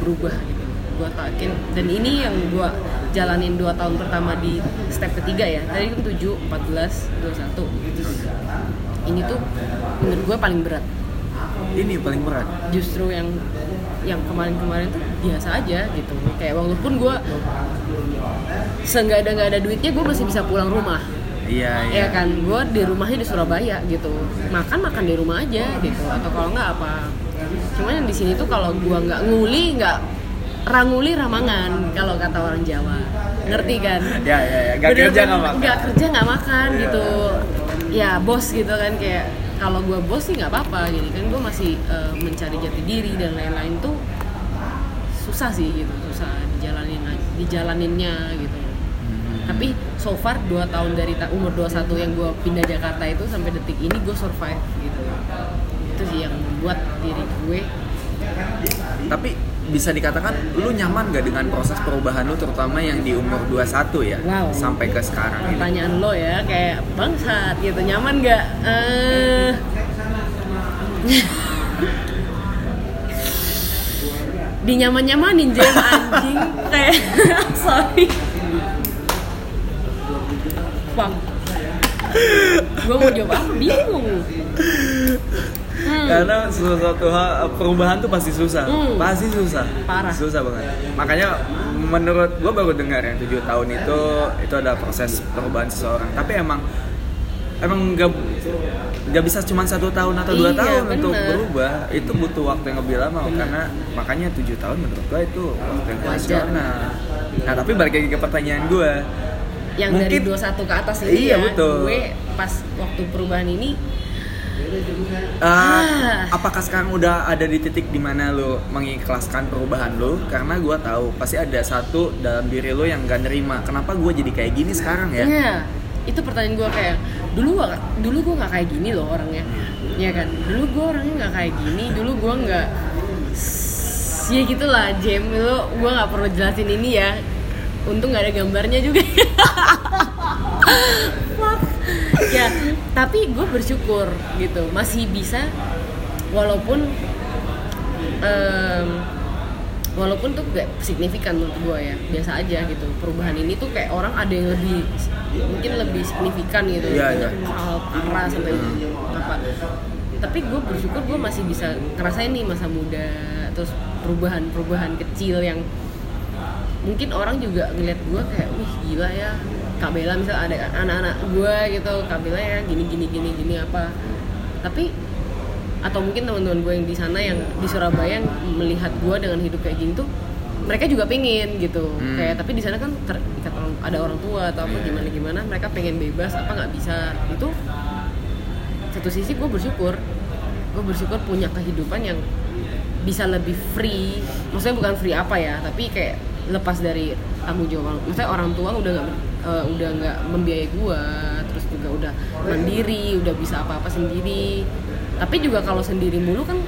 berubah gitu. Gue yakin. Dan ini yang gue jalanin dua tahun pertama di step ketiga ya. Tadi kan 7, 14, 21 gitu ini tuh menurut gue paling berat. Ini paling berat? Justru yang yang kemarin-kemarin tuh biasa aja gitu. Kayak walaupun gue seenggak ada nggak ada duitnya gue masih bisa pulang rumah iya iya. Ya kan gue di rumahnya di Surabaya gitu. Makan makan di rumah aja gitu. Atau kalau nggak apa. Cuman yang di sini tuh kalau gue nggak nguli nggak ranguli ramangan kalau kata orang Jawa. Ngerti kan? Ya ya ya. Gak Bener-bener kerja nggak makan. nggak kerja nggak makan Iya. gitu. Ya bos gitu kan kayak kalau gue bos sih nggak apa-apa. Jadi kan gue masih eh, mencari jati diri dan lain-lain tuh susah sih gitu. Susah dijalanin dijalaninnya gitu. Hmm. tapi so far 2 tahun dari ta- umur 21 yang gue pindah Jakarta itu sampai detik ini gue survive gitu. Itu sih yang membuat diri gue. Tapi bisa dikatakan lu nyaman gak dengan proses perubahan lu terutama yang di umur 21 ya Wow. sampai ke sekarang ini? Pertanyaan lo ya kayak bangsat gitu. Nyaman nggak? Eh. Dinyaman nyamanin jam anjing. Kayak sorry bingung Hmm. Karena sesuatu hal perubahan tuh pasti susah, Hmm. pasti susah, Parah. susah banget. Makanya menurut gua baru dengar yang tujuh tahun itu itu ada proses perubahan seseorang. Tapi emang emang nggak nggak bisa cuma satu tahun atau dua Iya, tahun untuk bener. berubah. Itu butuh waktu yang lebih lama karena makanya tujuh tahun menurut gua itu waktu yang rasional. Nah tapi balik lagi ke pertanyaan gua. Yang Mungkin- dari 21 ke atas ini Iya, ya betul. gue pas waktu perubahan ini Uh, Ah. apakah sekarang udah ada di titik di mana lo mengikhlaskan perubahan lo? Karena gue tahu pasti ada satu dalam diri lo yang gak nerima. Kenapa gue jadi kayak gini sekarang ya? Iya, itu pertanyaan gue kayak dulu gua, dulu gue nggak kayak gini loh orangnya, ya kan? Dulu gue orangnya nggak kayak gini, dulu gue nggak, ya gitulah Jem, lo gue nggak perlu jelasin ini ya. Untung nggak ada gambarnya juga. Ya, tapi gue bersyukur gitu, masih bisa walaupun em, walaupun tuh gak signifikan menurut gue ya. Biasa aja gitu. Perubahan ini tuh kayak orang ada yang lebih mungkin lebih signifikan gitu. Iya, iya. hal parah sampai apa. Tapi gue bersyukur gue masih bisa ngerasain nih masa muda terus perubahan-perubahan kecil yang mungkin orang juga ngeliat gue kayak wih gila ya Kak Bella misal ada anak-anak gue gitu Kak Bella ya gini gini gini gini apa. Tapi atau mungkin teman-teman gue yang di sana yang di Surabaya yang melihat gue dengan hidup kayak gini tuh mereka juga pengen gitu. Hmm. kayak tapi di sana kan terikat orang ada orang tua atau apa Iya. gimana gimana mereka pengen bebas apa nggak bisa. Itu satu sisi gue bersyukur. Gue bersyukur punya kehidupan yang bisa lebih free. Maksudnya bukan free apa ya tapi kayak lepas dari tanggung jawab maksudnya orang tua udah nggak eh, udah nggak membiayai gue terus juga udah mandiri udah bisa apa apa sendiri tapi juga kalau sendiri mulu kan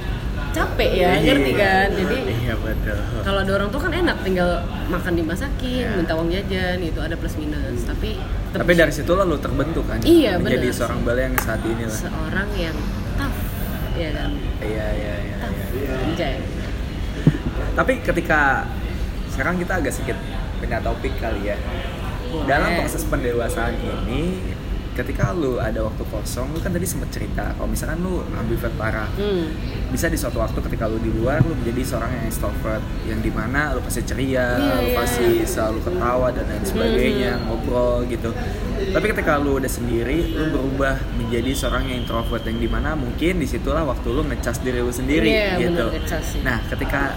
capek ya ngerti kan jadi Iya betul. kalau ada orang tua kan enak tinggal makan dimasakin Ya. minta uang jajan itu ada plus minus tapi tetap Tapi dari situ lo terbentuk kan? Iya, Menjadi bener. seorang bale yang saat ini lah. seorang yang tough ya kan Iya iya iya. tough iya. anjay Tapi ketika sekarang kita agak sedikit pindah topik kali ya. Boleh. Dalam proses pendewasaan ini, ketika lu ada waktu kosong, lu kan tadi sempat cerita kalau misalkan lu ambivert parah, hmm. bisa di suatu waktu ketika lu di luar lu menjadi seorang yang extrovert yang di mana lu pasti ceria, Iya, lu iya. pasti selalu ketawa dan lain sebagainya, ngobrol gitu. Tapi ketika lu udah sendiri, lu berubah menjadi seorang yang introvert yang di mana mungkin di situlah waktu lu ngecas diri lu sendiri Iya, gitu. bener. Nah, ketika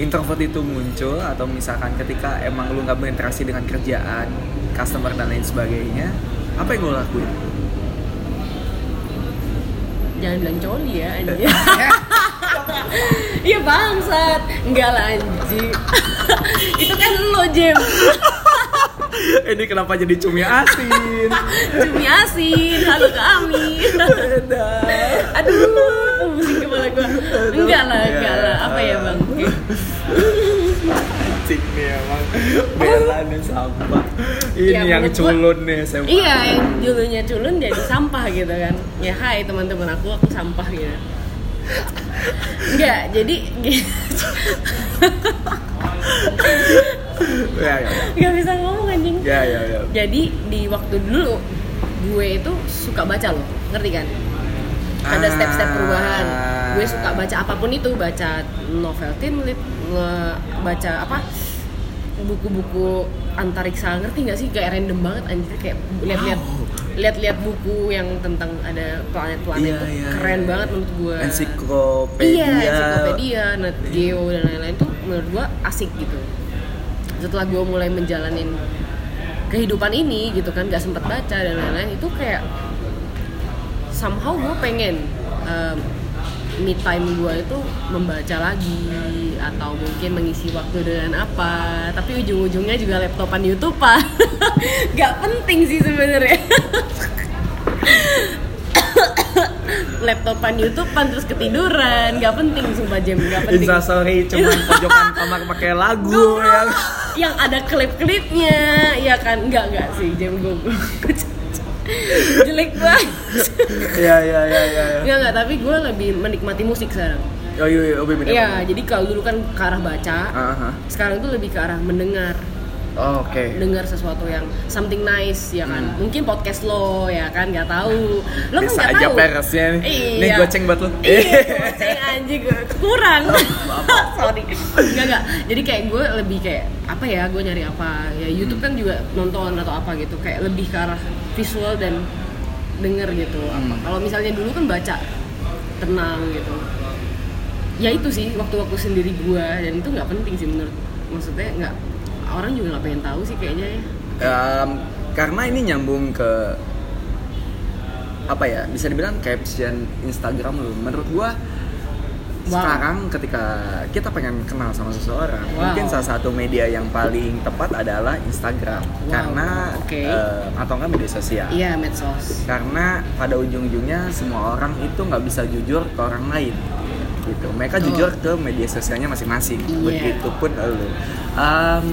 introvert itu muncul atau misalkan ketika emang lu nggak berinteraksi dengan kerjaan, customer dan lain sebagainya, apa yang lu lakuin? jangan bilang coli ya anjir Iya bangsat. Enggak lah Itu kan lo Jem Ini kenapa jadi cumi asin? Cumi asin Halo ke Ami. Aduh Pusing kepala gue Enggak lah Enggak lah. Apa ya bang. Cik nih emang Bella nih sampah. Ini Ya, yang menurut gua- culun nih SMA Iya yang dulunya culun jadi sampah gitu kan. Ya hai teman-teman aku Aku sampah gitu. Enggak jadi Ya ya Gak bisa ngomong anjing ya ya ya Jadi di waktu dulu gue itu suka baca loh, ngerti kan? Ada Ah. step-step perubahan. Gue suka baca apa pun itu, baca novel teen lit, baca apa? buku-buku antariksa ngerti nggak sih kayak random banget anjir kayak lihat-lihat Wow. lihat-lihat buku yang tentang ada planet-planet Iya, itu iya, keren iya. banget menurut gue Ensiklopedia Iya, ensiklopedia, Nat Geo dan lain-lain tuh menurut gua asik gitu. Setelah gua mulai menjalanin kehidupan ini gitu kan, gak sempet baca dan lain-lain itu kayak somehow gue pengen um, me time gue itu membaca lagi atau mungkin mengisi waktu dengan apa. Tapi ujung-ujungnya juga laptopan YouTube pak. Gak penting sih sebenarnya. Laptopan YouTubean terus ketiduran. Gak penting sumpah jam gak penting. Instastory cuman pojokan kamar pakai lagu ya yang ada klip-klipnya. Ya kan? Enggak enggak sih jam gue jelek banget. Ya ya ya ya enggak enggak tapi gue lebih menikmati musik sekarang. Oh iya iya oh, Iya, jadi kalau dulu kan ke arah baca, Aha. sekarang itu lebih ke arah mendengar. Oh, Oke. dengar sesuatu yang something nice ya kan? Hmm. mungkin podcast lo ya kan? Nggak tahu. Lo kan nggak aja tahu. peresnya nih. iya. Nih goceng buat lo. iya goceng anjing. Kurang. Oh, sorry. Nggak nggak. Jadi kayak gue lebih kayak apa ya? Gue nyari apa? Ya YouTube kan juga nonton atau apa gitu. Kayak lebih ke arah visual dan denger gitu. Hmm. kalau misalnya dulu kan baca tenang gitu. Ya itu sih waktu-waktu sendiri gue dan itu nggak penting sih menurut maksudnya nggak orang juga nggak pengen tahu sih kayaknya ya Em, karena ini nyambung ke apa ya bisa dibilang caption Instagram lu menurut gua Wow. sekarang ketika kita pengen kenal sama seseorang Wow. mungkin salah satu media yang paling tepat adalah Instagram Wow. karena Oke. eh, atau enggak media sosial iya medsos karena pada ujung-ujungnya semua orang itu nggak bisa jujur ke orang lain gitu mereka Betul. jujur ke media sosialnya masing-masing Iya. begitupun lu Em,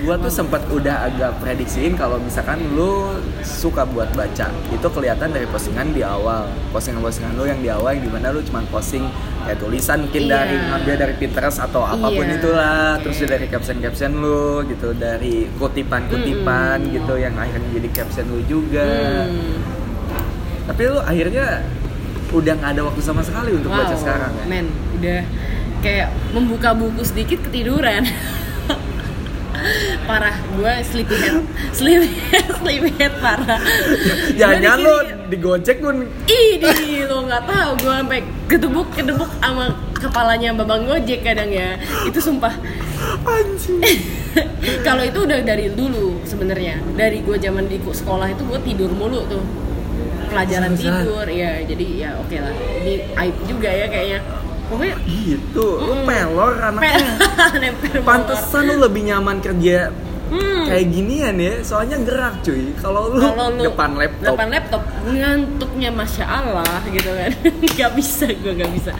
gua tuh sempat udah agak prediksiin kalau misalkan lu suka buat baca itu kelihatan dari postingan di awal postingan-postingan lu yang di awal yang di mana lu cuma posting kayak tulisan mungkin Iya. dari ngambil dari Pinterest atau apa pun Iya. itulah Oke. terus dari caption-caption lu gitu dari kutipan-kutipan Mm-mm. gitu yang akhirnya jadi caption lu juga Hmm. tapi lu akhirnya udah nggak ada waktu sama sekali untuk baca Wow, sekarang ya? men udah kayak membuka buku sedikit ketiduran. Parah gue sleepyhead sleepyhead sleepyhead parah. Di sini- digojek pun Ih, di lo nggak tahu. Gue sampai kedebuk kedebuk sama kepalanya babang gojek kadang ya. Itu sumpah. Anjing. kalau itu udah dari dulu sebenarnya. Dari gue zaman di sekolah itu gue tidur mulu tuh pelajaran Seriusan? tidur ya jadi ya oke lah ini aib juga ya kayaknya pokoknya Gitu, lu Mm. pelor anaknya. nempel Pantesan lu lebih nyaman kerja Hmm. kayak ginian ya, soalnya gerak cuy. Kalau lu lu depan laptop, depan laptop ngantuknya masya Allah gitu kan nggak bisa gue nggak bisa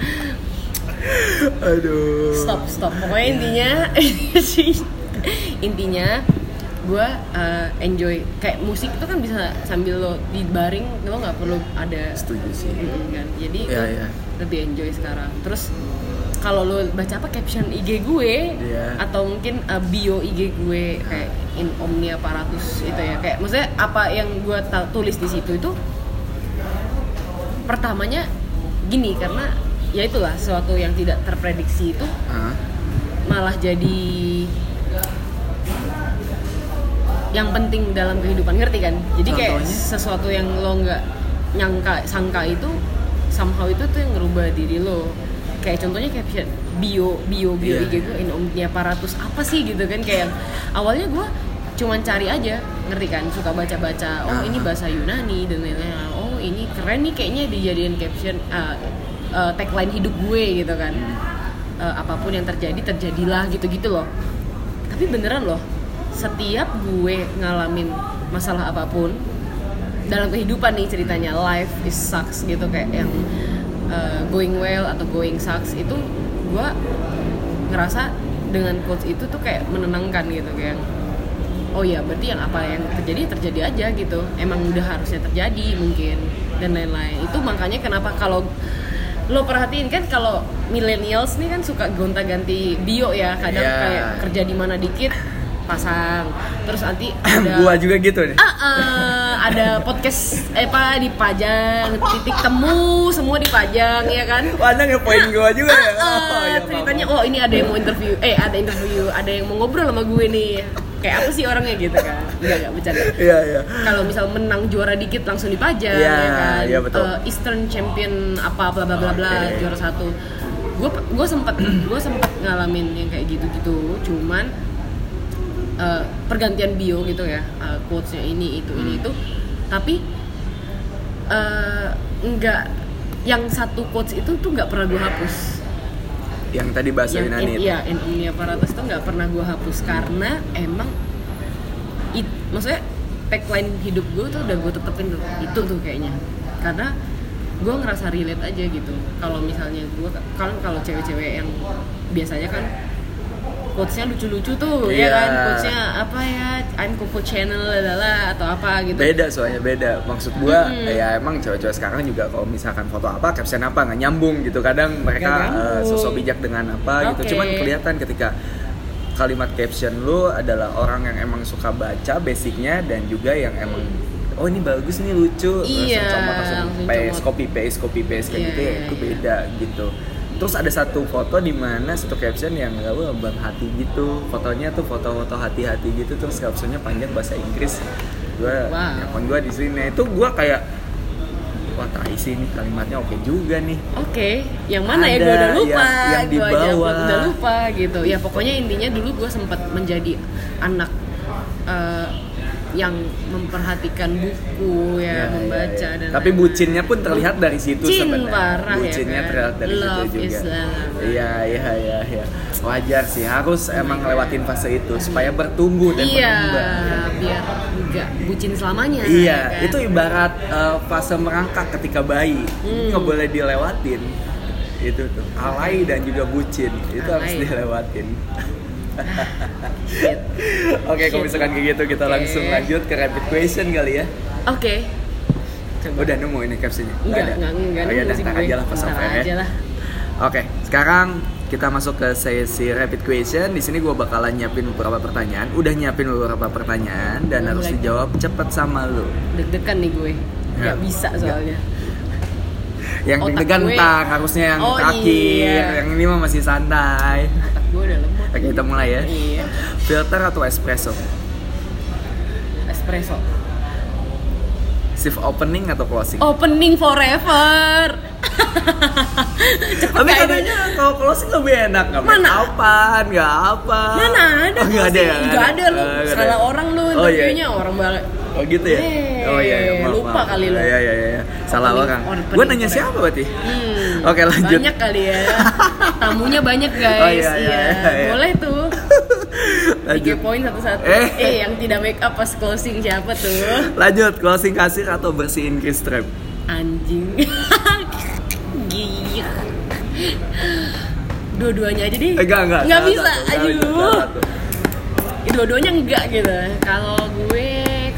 aduh. stop stop pokoknya intinya sih intinya gue enjoy kayak musik itu kan bisa sambil lo di baring lo nggak perlu ada Setuju sih. Mm, kan jadi lo iya. lebih enjoy sekarang terus kalau lo baca apa caption IG gue Iya. atau mungkin uh, bio IG gue kayak in omnia paratus itu ya kayak maksudnya apa yang gue tulis di situ itu pertamanya gini karena ya itulah sesuatu yang tidak terprediksi itu Hah? malah jadi yang penting dalam kehidupan. Ngerti kan? Jadi kayak Contohnya? sesuatu yang lo nggak nyangka sangka itu somehow itu tuh yang ngerubah diri lo. Kayak contohnya caption bio bio bio Iya, IG gue in omnia paratus apa sih gitu kan? Kayak awalnya gue cuman cari aja ngerti kan? Suka baca baca oh Ah. ini bahasa Yunani dan lain-lain. Oh ini keren nih kayaknya dijadiin caption uh, uh, tagline hidup gue gitu kan. Eh, apa pun yang terjadi terjadilah gitu-gitu loh. Tapi beneran loh setiap gue ngalamin masalah apa pun dalam kehidupan nih ceritanya life is sucks gitu kayak yang uh, going well atau going sucks itu gue ngerasa dengan quotes itu tuh kayak menenangkan gitu kayak oh ya berarti yang apa yang terjadi terjadi aja gitu emang udah harusnya terjadi mungkin dan lain-lain itu makanya kenapa kalau lo perhatiin kan kalau millennials nih kan suka gonta-ganti bio ya kadang Iya. kayak kerja di mana dikit pasang terus nanti ada Gua juga gitu nih. Ah, ah, ada podcast eh apa dipajang titik temu semua dipajang ya kan Wah, Anda ngepoin gua juga ya. Ah, Oh, iya, ceritanya oh ini ada yang mau interview eh ada interview ada yang mau ngobrol sama gue nih kayak apa sih orangnya gitu kan enggak enggak bercanda Iya, iya. kalau misal menang juara dikit langsung dipajang Iya, ya kan iya, betul. Eh, Eastern Champion apa bla bla bla bla Oke. juara satu gue gue sempat gue sempat ngalamin yang kayak gitu gitu cuman eh, pergantian bio gitu ya eh, quotesnya ini itu ini Hmm. itu tapi eh, nggak yang satu quotes itu tuh nggak pernah gue hapus Yang tadi bahasa yang Yunani in, itu. iya in omnia paratus tuh nggak pernah gue hapus karena emang it, maksudnya tagline hidup gue tuh udah gue tetepin tuh itu tuh kayaknya karena gue ngerasa relate aja gitu kalau misalnya gue kan kalau cewek-cewek yang biasanya kan quotesnya lucu-lucu tuh ya Iya. kan quotesnya apa ya I'm Coco Channel lalala atau apa gitu beda soalnya beda maksud gua Mm-mm. ya emang cewek-cewek sekarang juga kalau misalkan foto apa caption apa nggak nyambung gitu kadang mereka eh, sosok bijak dengan apa gitu Oke. cuman kelihatan ketika kalimat caption lu adalah orang yang emang suka baca basicnya dan juga yang emang oh ini bagus nih lucu Iya, langsung comot langsung langsung paste comot. copy paste copy paste kayak Iya, gitu ya iya, itu iya. beda gitu terus ada satu foto di mana satu caption yang gak bang hati gitu fotonya tuh foto-foto hati-hati gitu terus captionnya panjang bahasa Inggris gue Wow. akun gue di sini itu gue kayak wah tai sih ini kalimatnya oke juga nih Oke, yang mana ya Ada gue udah lupa, yang- yang di Gua bawah. udah lupa gitu. Ya pokoknya intinya dulu gue sempat menjadi anak eh, yang memperhatikan buku ya, Ya, membaca ya, ya. dan tapi bucinnya pun terlihat dari situ Bucin sebenarnya parah ya bucinnya kan? terlihat dari Love situ juga iya iya iya iya wajar sih harus emang lewatin fase itu supaya bertumbuh dan iya, berkembang biar enggak bucin selamanya. iya kan? itu ibarat uh, fase merangkak ketika bayi Hmm. nggak boleh dilewatin itu tuh alay dan juga bucin itu harus Alay. dilewatin Oke kalau Shit. misalkan kayak gitu kita Oke. langsung lanjut ke rapid question kali ya Oke. Coba. udah nemu ini captionnya Enggak, ada? enggak, enggak, oh, ya ntar aja lah pas ya. aja lah. Oke, sekarang kita masuk ke sesi rapid question. Di sini gue bakalan nyiapin beberapa pertanyaan. Udah nyiapin beberapa pertanyaan dan Udah harus mulai. dijawab cepet sama lu. Deg-degan nih gue. Ya. Nggak bisa soalnya. Yang deg-degan ntar, harusnya yang Oh, terakhir. iya. Yang ini mah masih santai. Otak gue udah lemot. Oke, kita mulai ya. Iya. Filter atau espresso? Espresso. Shift opening atau closing? Opening forever. Cepet Tapi katanya kalau closing lebih enak nggak? Mana? Apaan? Nggak apa? Mana ada Oh, nggak ada ya? Nggak ada lu. Ada. Salah orang lu Oh, iya. interviewnya orang balik. Oh gitu ya? Eh, oh iya, iya. Maaf, lupa maaf. kali lu. Iya iya iya. Salah Opening- orang. opening Gue nanya siapa berarti? Hmm, Oke, lanjut. Banyak kali ya. Tamunya banyak guys. Oh, iya, iya, iya, iya. Boleh tuh. Lanjut. poin satu-satu. Eh. Eh. yang tidak make up pas closing siapa tuh? Lanjut, closing kasir atau bersihin key strap? Anjing. Gila. Dua-duanya aja deh. Eh, enggak, enggak. Nggak Salah bisa. salah Aduh. salah. Dua-duanya enggak gitu. Kalau gue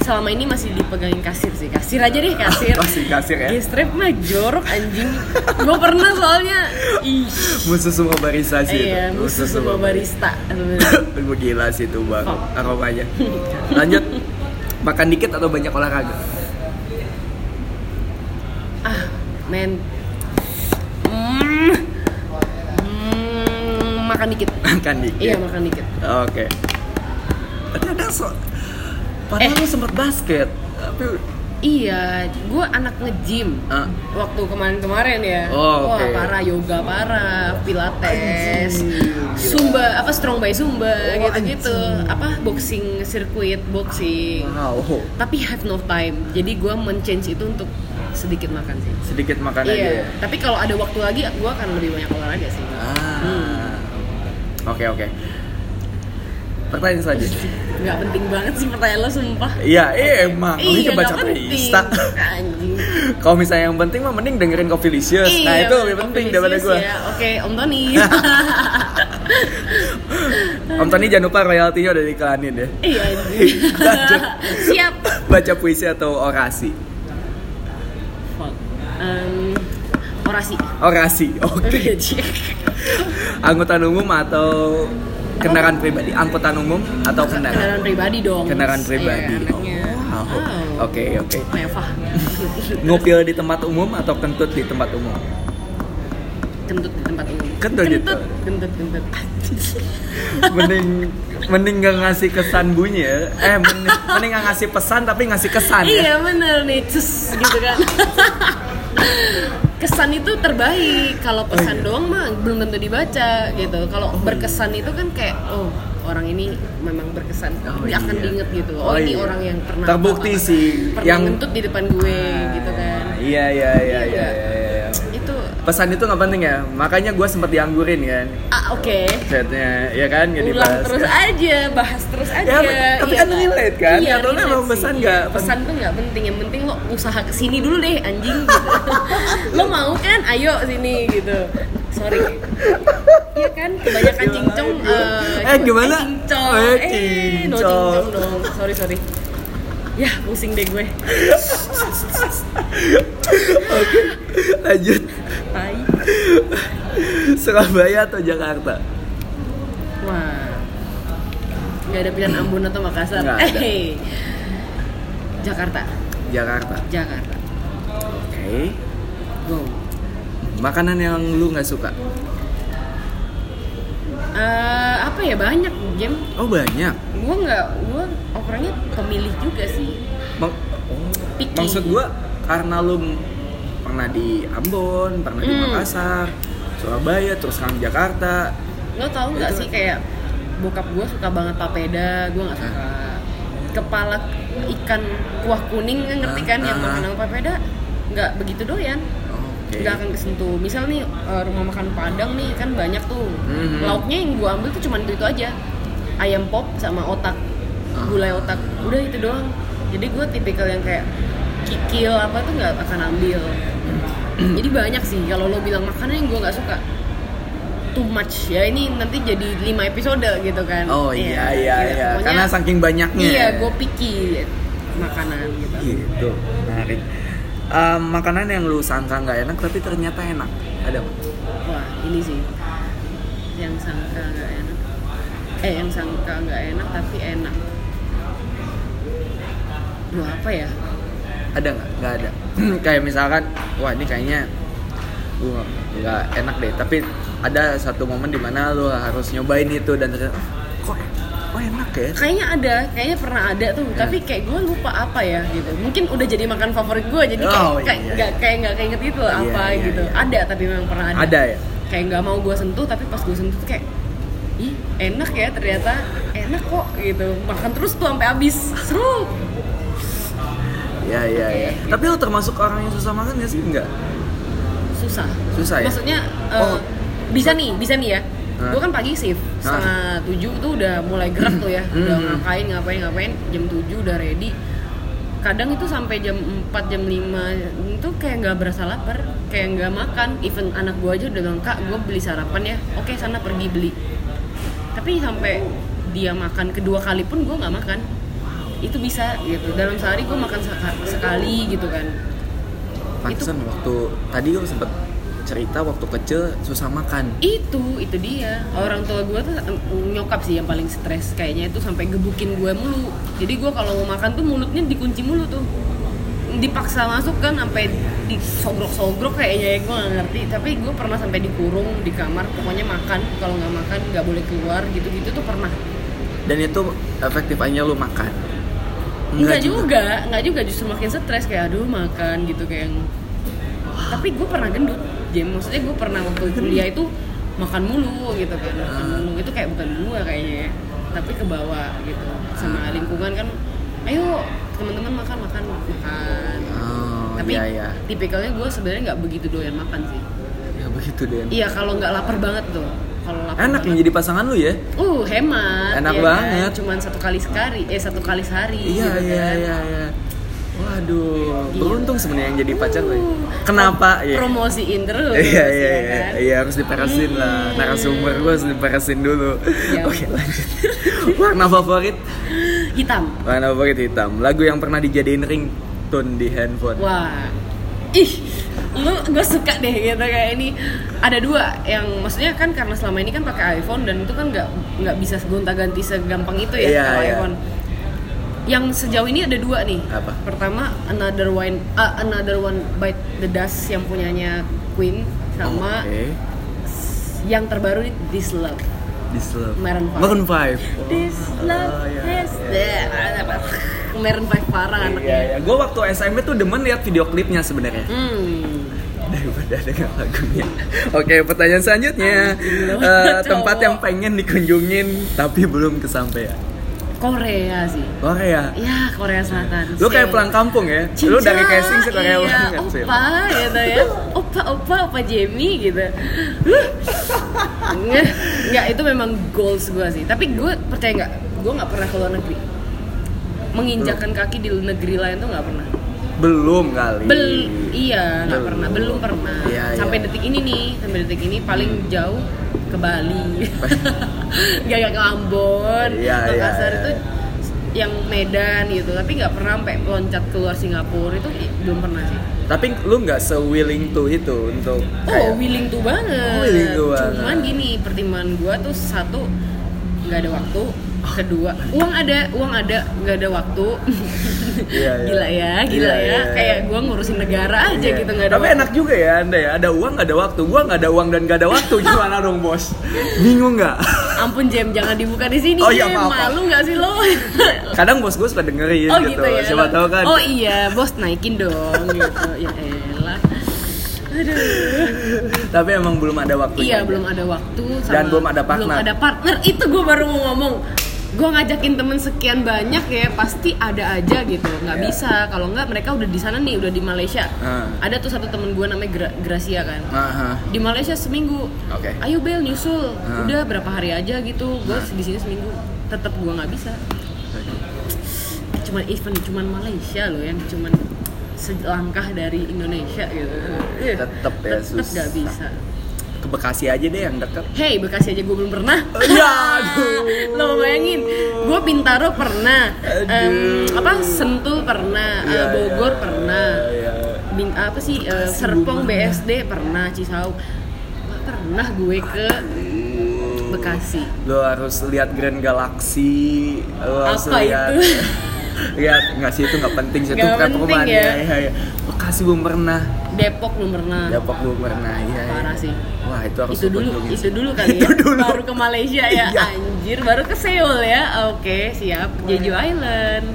selama ini masih dipegangin kasir sih. Kasir aja deh, kasir. Masih kasir ya? G-strap mah jorok anjing. gue pernah soalnya. Ih. Musuh semua barista sih Iya, itu. musuh semua barista. Gue gila sih itu bang, Oh. aromanya. Lanjut, makan dikit atau banyak olahraga? ah, men. Hmm, makan dikit. Makan dikit. Iya, makan dikit. Oke. Ternyata so. Padahal Eh. lu sempet basket, tapi Iya, gue anak nge-gym Ah. waktu kemarin-kemarin ya. Oh, Wah, oke. parah yoga parah, pilates, Anjing, zumba, apa strong by zumba Oh, gitu-gitu. anjing. Apa boxing sirkuit boxing. wow, Tapi have no time. Jadi gue men-change itu untuk sedikit makan sih. sedikit makan aja. ya? Iya, tapi kalau ada waktu lagi gue akan lebih banyak olahraga sih. Ah. Hmm. Oke oke. Pertanyaan selanjutnya. Nggak penting banget sih pertanyaan lo sumpah. Iya, iya emang. Ini Iya, coba penting. Anjing. Kalau misalnya yang penting mah mending dengerin Coffeelicious. nah Iya, itu lebih penting daripada gue. Ya. Oke, Om Tony. Om Tony jangan lupa royaltinya udah diiklanin ya. iya. Lanjut. Siap. Baca puisi atau orasi? Fuck. Em, orasi. Orasi. Oke. Angkutan umum atau kendaraan pribadi? Angkutan umum atau kendaraan? Kendaraan pribadi dong. Kendaraan pribadi. Iya, anaknya. Oh. Oh. Oke oke. Ngupil di tempat umum atau kentut di tempat umum? Kentut di tempat umum. Kentut gitu? Kentut, kentut, kentut. mending mending gak ngasih kesan bunyi ya eh mending, mending gak ngasih pesan tapi ngasih kesan ya Iya bener nih, cus gitu kan. Kesan itu terbaik. Kalau pesan Oh, iya. doang mah belum tentu dibaca gitu. Kalau berkesan itu kan kayak oh orang ini memang berkesan. Oh, Dia akan iya. diinget gitu. Oh, Oh, ini iya. orang yang pernah Terbukti sih, yang- ngentut di depan gue gitu kan. iya iya iya Iya. iya iya, iya. Pesan itu nggak penting ya makanya gue sempet dianggurin kan ah oke. chatnya ya kan nggak Ulang dibahas terus aja, bahas terus aja. Ya, tapi kan Nggak? relate kan? Iya, relate emang pesan Iya, nggak Pesan tuh nggak penting, yang penting lo usaha ke sini dulu deh anjing gitu. lo mau kan? Ayo sini gitu. Sorry. Iya kan, kebanyakan Gimana? cincong. Eh, gimana? Eh, cincong. Eh, Eh, no cincong. cincong dong. Sorry sorry. Ya, pusing deh gue. oke lanjut Tai. Surabaya atau Jakarta Wah. nggak ada pilihan Ambon atau Makassar Nggak ada. Eh, Jakarta Jakarta. Jakarta Oke. go Makanan yang lu nggak suka? Eh, apa ya banyak game Oh banyak. gue nggak gue orangnya pemilih juga sih Mak- oh, Picky. maksud gua karena lu m- pernah di Ambon, pernah di Hmm. Makassar, Surabaya, terus sekarang Jakarta. lo tau nggak sih kayak bokap gue suka banget papeda gue nggak suka kepala ikan kuah kuning ngerti kan Ah, yang ah, ah. papeda nggak begitu doyan. Nggak akan kesentuh misal nih eh, rumah makan padang nih kan banyak tuh Mhm. lauknya yang gue ambil tuh cuma itu itu aja ayam pop sama otak Ah. gulai otak udah itu doang jadi gue tipikal yang kayak kikil apa tuh nggak akan ambil jadi banyak sih kalau lo bilang makanan yang gue nggak suka too much ya ini nanti jadi 5 episode gitu kan Oh iya iya gitu. iya. Pokoknya- Karena saking banyaknya. iya gue picky makanan gitu Gitu. Menarik. Em, makanan yang lu sangka nggak enak tapi ternyata enak. Ada nggak? wah ini sih yang sangka nggak enak eh yang sangka nggak enak tapi enak Duh apa ya Ada nggak? Nggak ada. Kayak misalkan, wah ini kayaknya gua nggak enak deh. Tapi ada satu momen di mana lu harus nyobain itu dan ternyata, "Oh, kok kok enak ya? kayaknya ada kayaknya pernah ada tuh Ya. tapi kayak gue lupa apa ya gitu mungkin udah jadi makan favorit gue jadi kayak Oh, kayak iya. nggak kayak nggak keinget itu Iya, apa iya, gitu iya. ada tapi memang pernah ada Ada ya? kayak nggak mau gue sentuh tapi pas gue sentuh tuh kayak ih enak ya ternyata enak kok gitu makan terus tuh sampai habis seru Iya iya Oke, iya. gitu. Tapi lu termasuk orang yang susah makan gak sih? Enggak. susah Susah ya? maksudnya Oh. bisa nih bisa nih ya? Gue kan pagi shift setengah tujuh tuh udah mulai gerak tuh ya udah Hmm. ngapain ngapain ngapain jam 7 udah ready. Kadang itu sampai jam 4 jam 5 itu kayak nggak berasa lapar kayak nggak makan. Even anak gue aja udah bilang kak gue beli sarapan ya. Oke sana pergi beli. Tapi sampai dia makan kedua kali pun gue nggak makan. Itu bisa gitu. Dalam sehari gue makan seka- sekali gitu kan. Pantesan waktu tadi gue sempet cerita waktu kecil susah makan. itu itu dia. Orang tua gue tuh nyokap sih yang paling stres kayaknya. Itu sampai gebukin gue mulu. Jadi gue kalau mau makan tuh mulutnya dikunci mulu tuh. Dipaksa masuk kan sampai disogrok-sogrok kayaknya ya gue nggak ngerti. Tapi gue pernah sampai dikurung di kamar pokoknya makan. Kalau nggak makan nggak boleh keluar gitu-gitu tuh pernah. Dan itu efektif aja lu makan. Enggak juga, enggak juga justru makin stres. Kayak aduh makan gitu kayak. Tapi gue pernah gendut Jam maksudnya gue pernah waktu kuliah itu makan mulu gitu kan makan Ah. mulu itu kayak bukan gue kayaknya ya tapi ke bawah gitu sama Ah. lingkungan kan ayo teman-teman makan makan makan Oh, tapi iya iya. tipikalnya gue sebenarnya nggak begitu doyan makan sih Ya begitu deh. iya kalau nggak lapar banget tuh kalau lapar Enak banget, nih jadi pasangan lu ya? uh hemat Enak ya kan? banget. cuman satu kali sekali eh satu kali sehari Iya gitu iya kan. iya iya. Waduh, Gila. beruntung sebenarnya yang jadi pacar. Uh, Kenapa? Ya. promosiin terus Iya iya ya iya, kan? iya harus diperasin lah. Hmm. Narasumber gua harus diperasin dulu. Ya Oke lanjut. Warna favorit? hitam Warna favorit hitam. Lagu yang pernah dijadiin ringtone di handphone. wah ih lu gue suka deh gitu kayak ini ada dua yang maksudnya kan karena selama ini kan pakai iPhone dan itu kan nggak nggak bisa gonta ganti segampang itu ya Iya, kalau iya. iPhone yang sejauh ini ada dua nih Apa? pertama another one ah, another one bite the dust yang punyanya Queen sama Oke. yang terbaru nih This Love This love. Maroon five. Maroon five. This love Oh, iya, is iya. there. Maroon 5 parah anaknya. Iya, iya. Gue waktu SMP tuh demen lihat video klipnya sebenarnya Hmm. daripada dengan lagunya. Oke, pertanyaan selanjutnya. Eh, tempat yang pengen dikunjungin tapi belum kesampaian. Korea sih. Korea. Ya, Korea Selatan. Lu kayak pulang kampung ya? Cinca, Lu dari casing ke Korea iya, banget sih. Opa gitu ya. Opa, opa, opa Jamie gitu. Nggak, nggak itu memang goals gue sih. Tapi gue percaya nggak, gue nggak pernah ke luar negeri. Menginjakan kaki di negeri lain tuh nggak pernah. Belum kali. Bel, iya nggak pernah, belum pernah. Iya, sampai iya. detik ini nih, sampai detik ini paling jauh ke Bali, nggak ke Ambon, Iya, iya, Makassar iya. itu yang Medan gitu. Tapi nggak pernah sampai loncat keluar Singapura itu belum pernah sih. Tapi lu nggak se-willing to itu untuk Oh, kayak- willing to banget. Oh, willing to banget. Cuman gini, pertimbangan gua tuh satu nggak ada waktu, kedua uang ada uang ada nggak ada waktu Iya, iya. gila ya gila Iya, ya iya, kayak gue ngurusin negara aja Iya. gitu nggak ada Tapi waktu. enak juga ya anda ya, ada uang nggak ada waktu. Gua nggak ada uang dan nggak ada waktu. Gimana dong bos? Bingung nggak? ampun Jem jangan dibuka di sini Oh, iya, maaf, malu nggak sih lo Kadang bos gue suka dengerin oh gitu. gitu ya Siapa tahu kan. oh iya bos naikin dong gitu ya elah aduh Tapi emang belum ada waktu. iya belum ada waktu sama Dan belum ada partner. belum ada partner itu gue baru mau ngomong gue ngajakin temen sekian banyak ya pasti ada aja gitu nggak Iya. bisa kalau nggak mereka udah di sana nih udah di Malaysia Ah. ada tuh satu temen gue namanya Gra- Gracia kan Aha. di Malaysia seminggu Oke. ayo Bel nyusul Ah. udah berapa hari aja gitu gue di sini seminggu tetap gue nggak bisa cuman event cuman Malaysia loh yang cuman selangkah dari Indonesia gitu Tetep ya, tetep sus. nggak bisa Ke Bekasi aja deh yang deket. Hey, Bekasi aja gue belum pernah. Ya, aduh. Lo bayangin, gue Bintaro pernah, Aduh. apa Sentul pernah, eh, Iya, Bogor iya, pernah, iya. Bing, apa sih Bekasi Serpong. BSD pernah, Cisauk. Gak pernah gue ke Bekasi. Lo harus lihat Grand Galaxy. Lo harus Apa lihat, itu? lihat nggak sih itu nggak penting sih itu bukan perumahan ya. iya, iya. Bekasi belum pernah. Depok belum pernah. Depok belum pernah. Iya, iya. Parah sih. Wah itu harus itu dulu, itu dulu kali Itu ya. dulu. Baru ke Malaysia ya, Iya. anjir. Baru ke Seoul ya. Oke, siap. Jeju Island.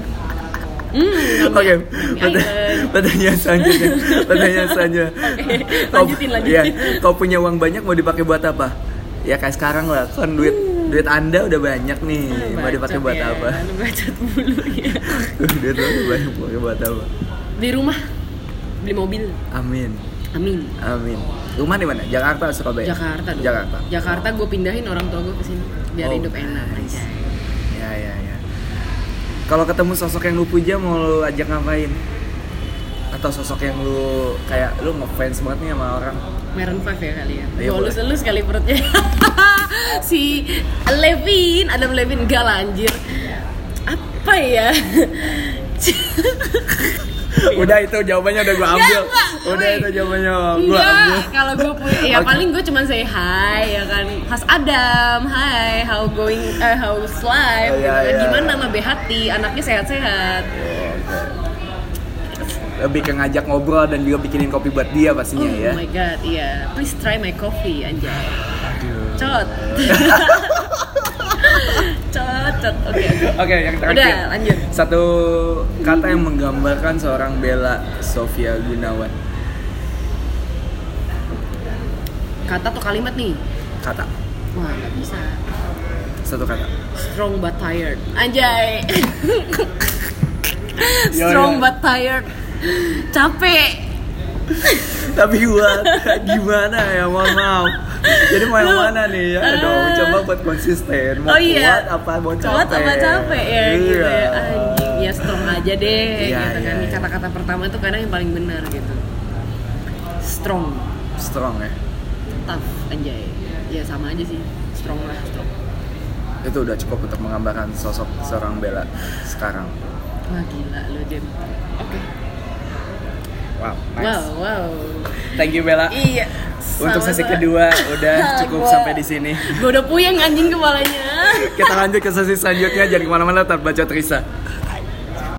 Hmm, Oke, Nami perta- Island. pertanyaan selanjutnya. Pertanyaan selanjutnya. Oke, Kau- lanjutin, lanjutin. Iya, kau punya uang banyak mau dipakai buat apa? Ya kayak sekarang lah, kan duit duit anda udah banyak nih, mau dipakai buat ya, apa? Bacot mulu ya. duit udah banyak mau dipakai buat apa? Di rumah beli mobil. Amin, Amin. amin. Rumah di mana? Jakarta, atau Surabaya? Jakarta dong. Jakarta. Jakarta gue pindahin orang tua gue ke sini biar Oh, hidup enak nice. aja. Ya ya ya. Kalau ketemu sosok yang lu puja mau lu ajak ngapain? Atau sosok yang lu kayak lu ngefans banget nih sama orang? Maroon 5 ya kali ya. Iya, Gue boleh. elus-elus kali perutnya. si Levin, Adam Levin enggak lah anjir. Apa ya? udah itu jawabannya udah gua ambil. Enggak. udah itu jawabannya gua Enggak, ambil. kalau gue punya, ya Oke. paling gue cuma say hi ya kan Mas Adam, hi, how going, eh, how's life, Oh, kan. iya. gimana sama Behati, anaknya sehat-sehat Lebih ke ngajak ngobrol dan juga bikinin kopi buat dia pastinya Oh ya. my god, iya, please try my coffee anjay Aduh. Cot Cot, cot, oke oke Oke, yang terakhir. Udah, lanjut. Satu kata yang menggambarkan seorang Bella Sofia Gunawan. Kata atau kalimat nih? Kata. Wah, nggak bisa Satu kata. Strong but tired Anjay Strong but tired Capek Tapi gua gimana ya, mohon maaf. Jadi mau yang mana nih ya? eh. Dong, coba buat konsisten. Mau oh iya. kuat apa mau capek? Kuat apa capek ya gitu ya. Iya. Anjing, ya strong aja deh Iya, gitu kan. iya, iya. Kata-kata pertama itu kadang yang paling benar gitu. Strong, Strong ya. tough anjay. Ya sama aja sih. Strong lah, strong. Itu udah cukup untuk menggambarkan sosok seorang Bella sekarang. Wah gila lu Jem. Oke. Wow, Wow, wow. Thank you Bella. Iya. Untuk sesi sama-sama. kedua udah cukup Gua- sampai di sini. Gua udah puyeng anjing kepalanya. Kita lanjut ke sesi selanjutnya. Jangan ke mana-mana, tetap baca Trisa.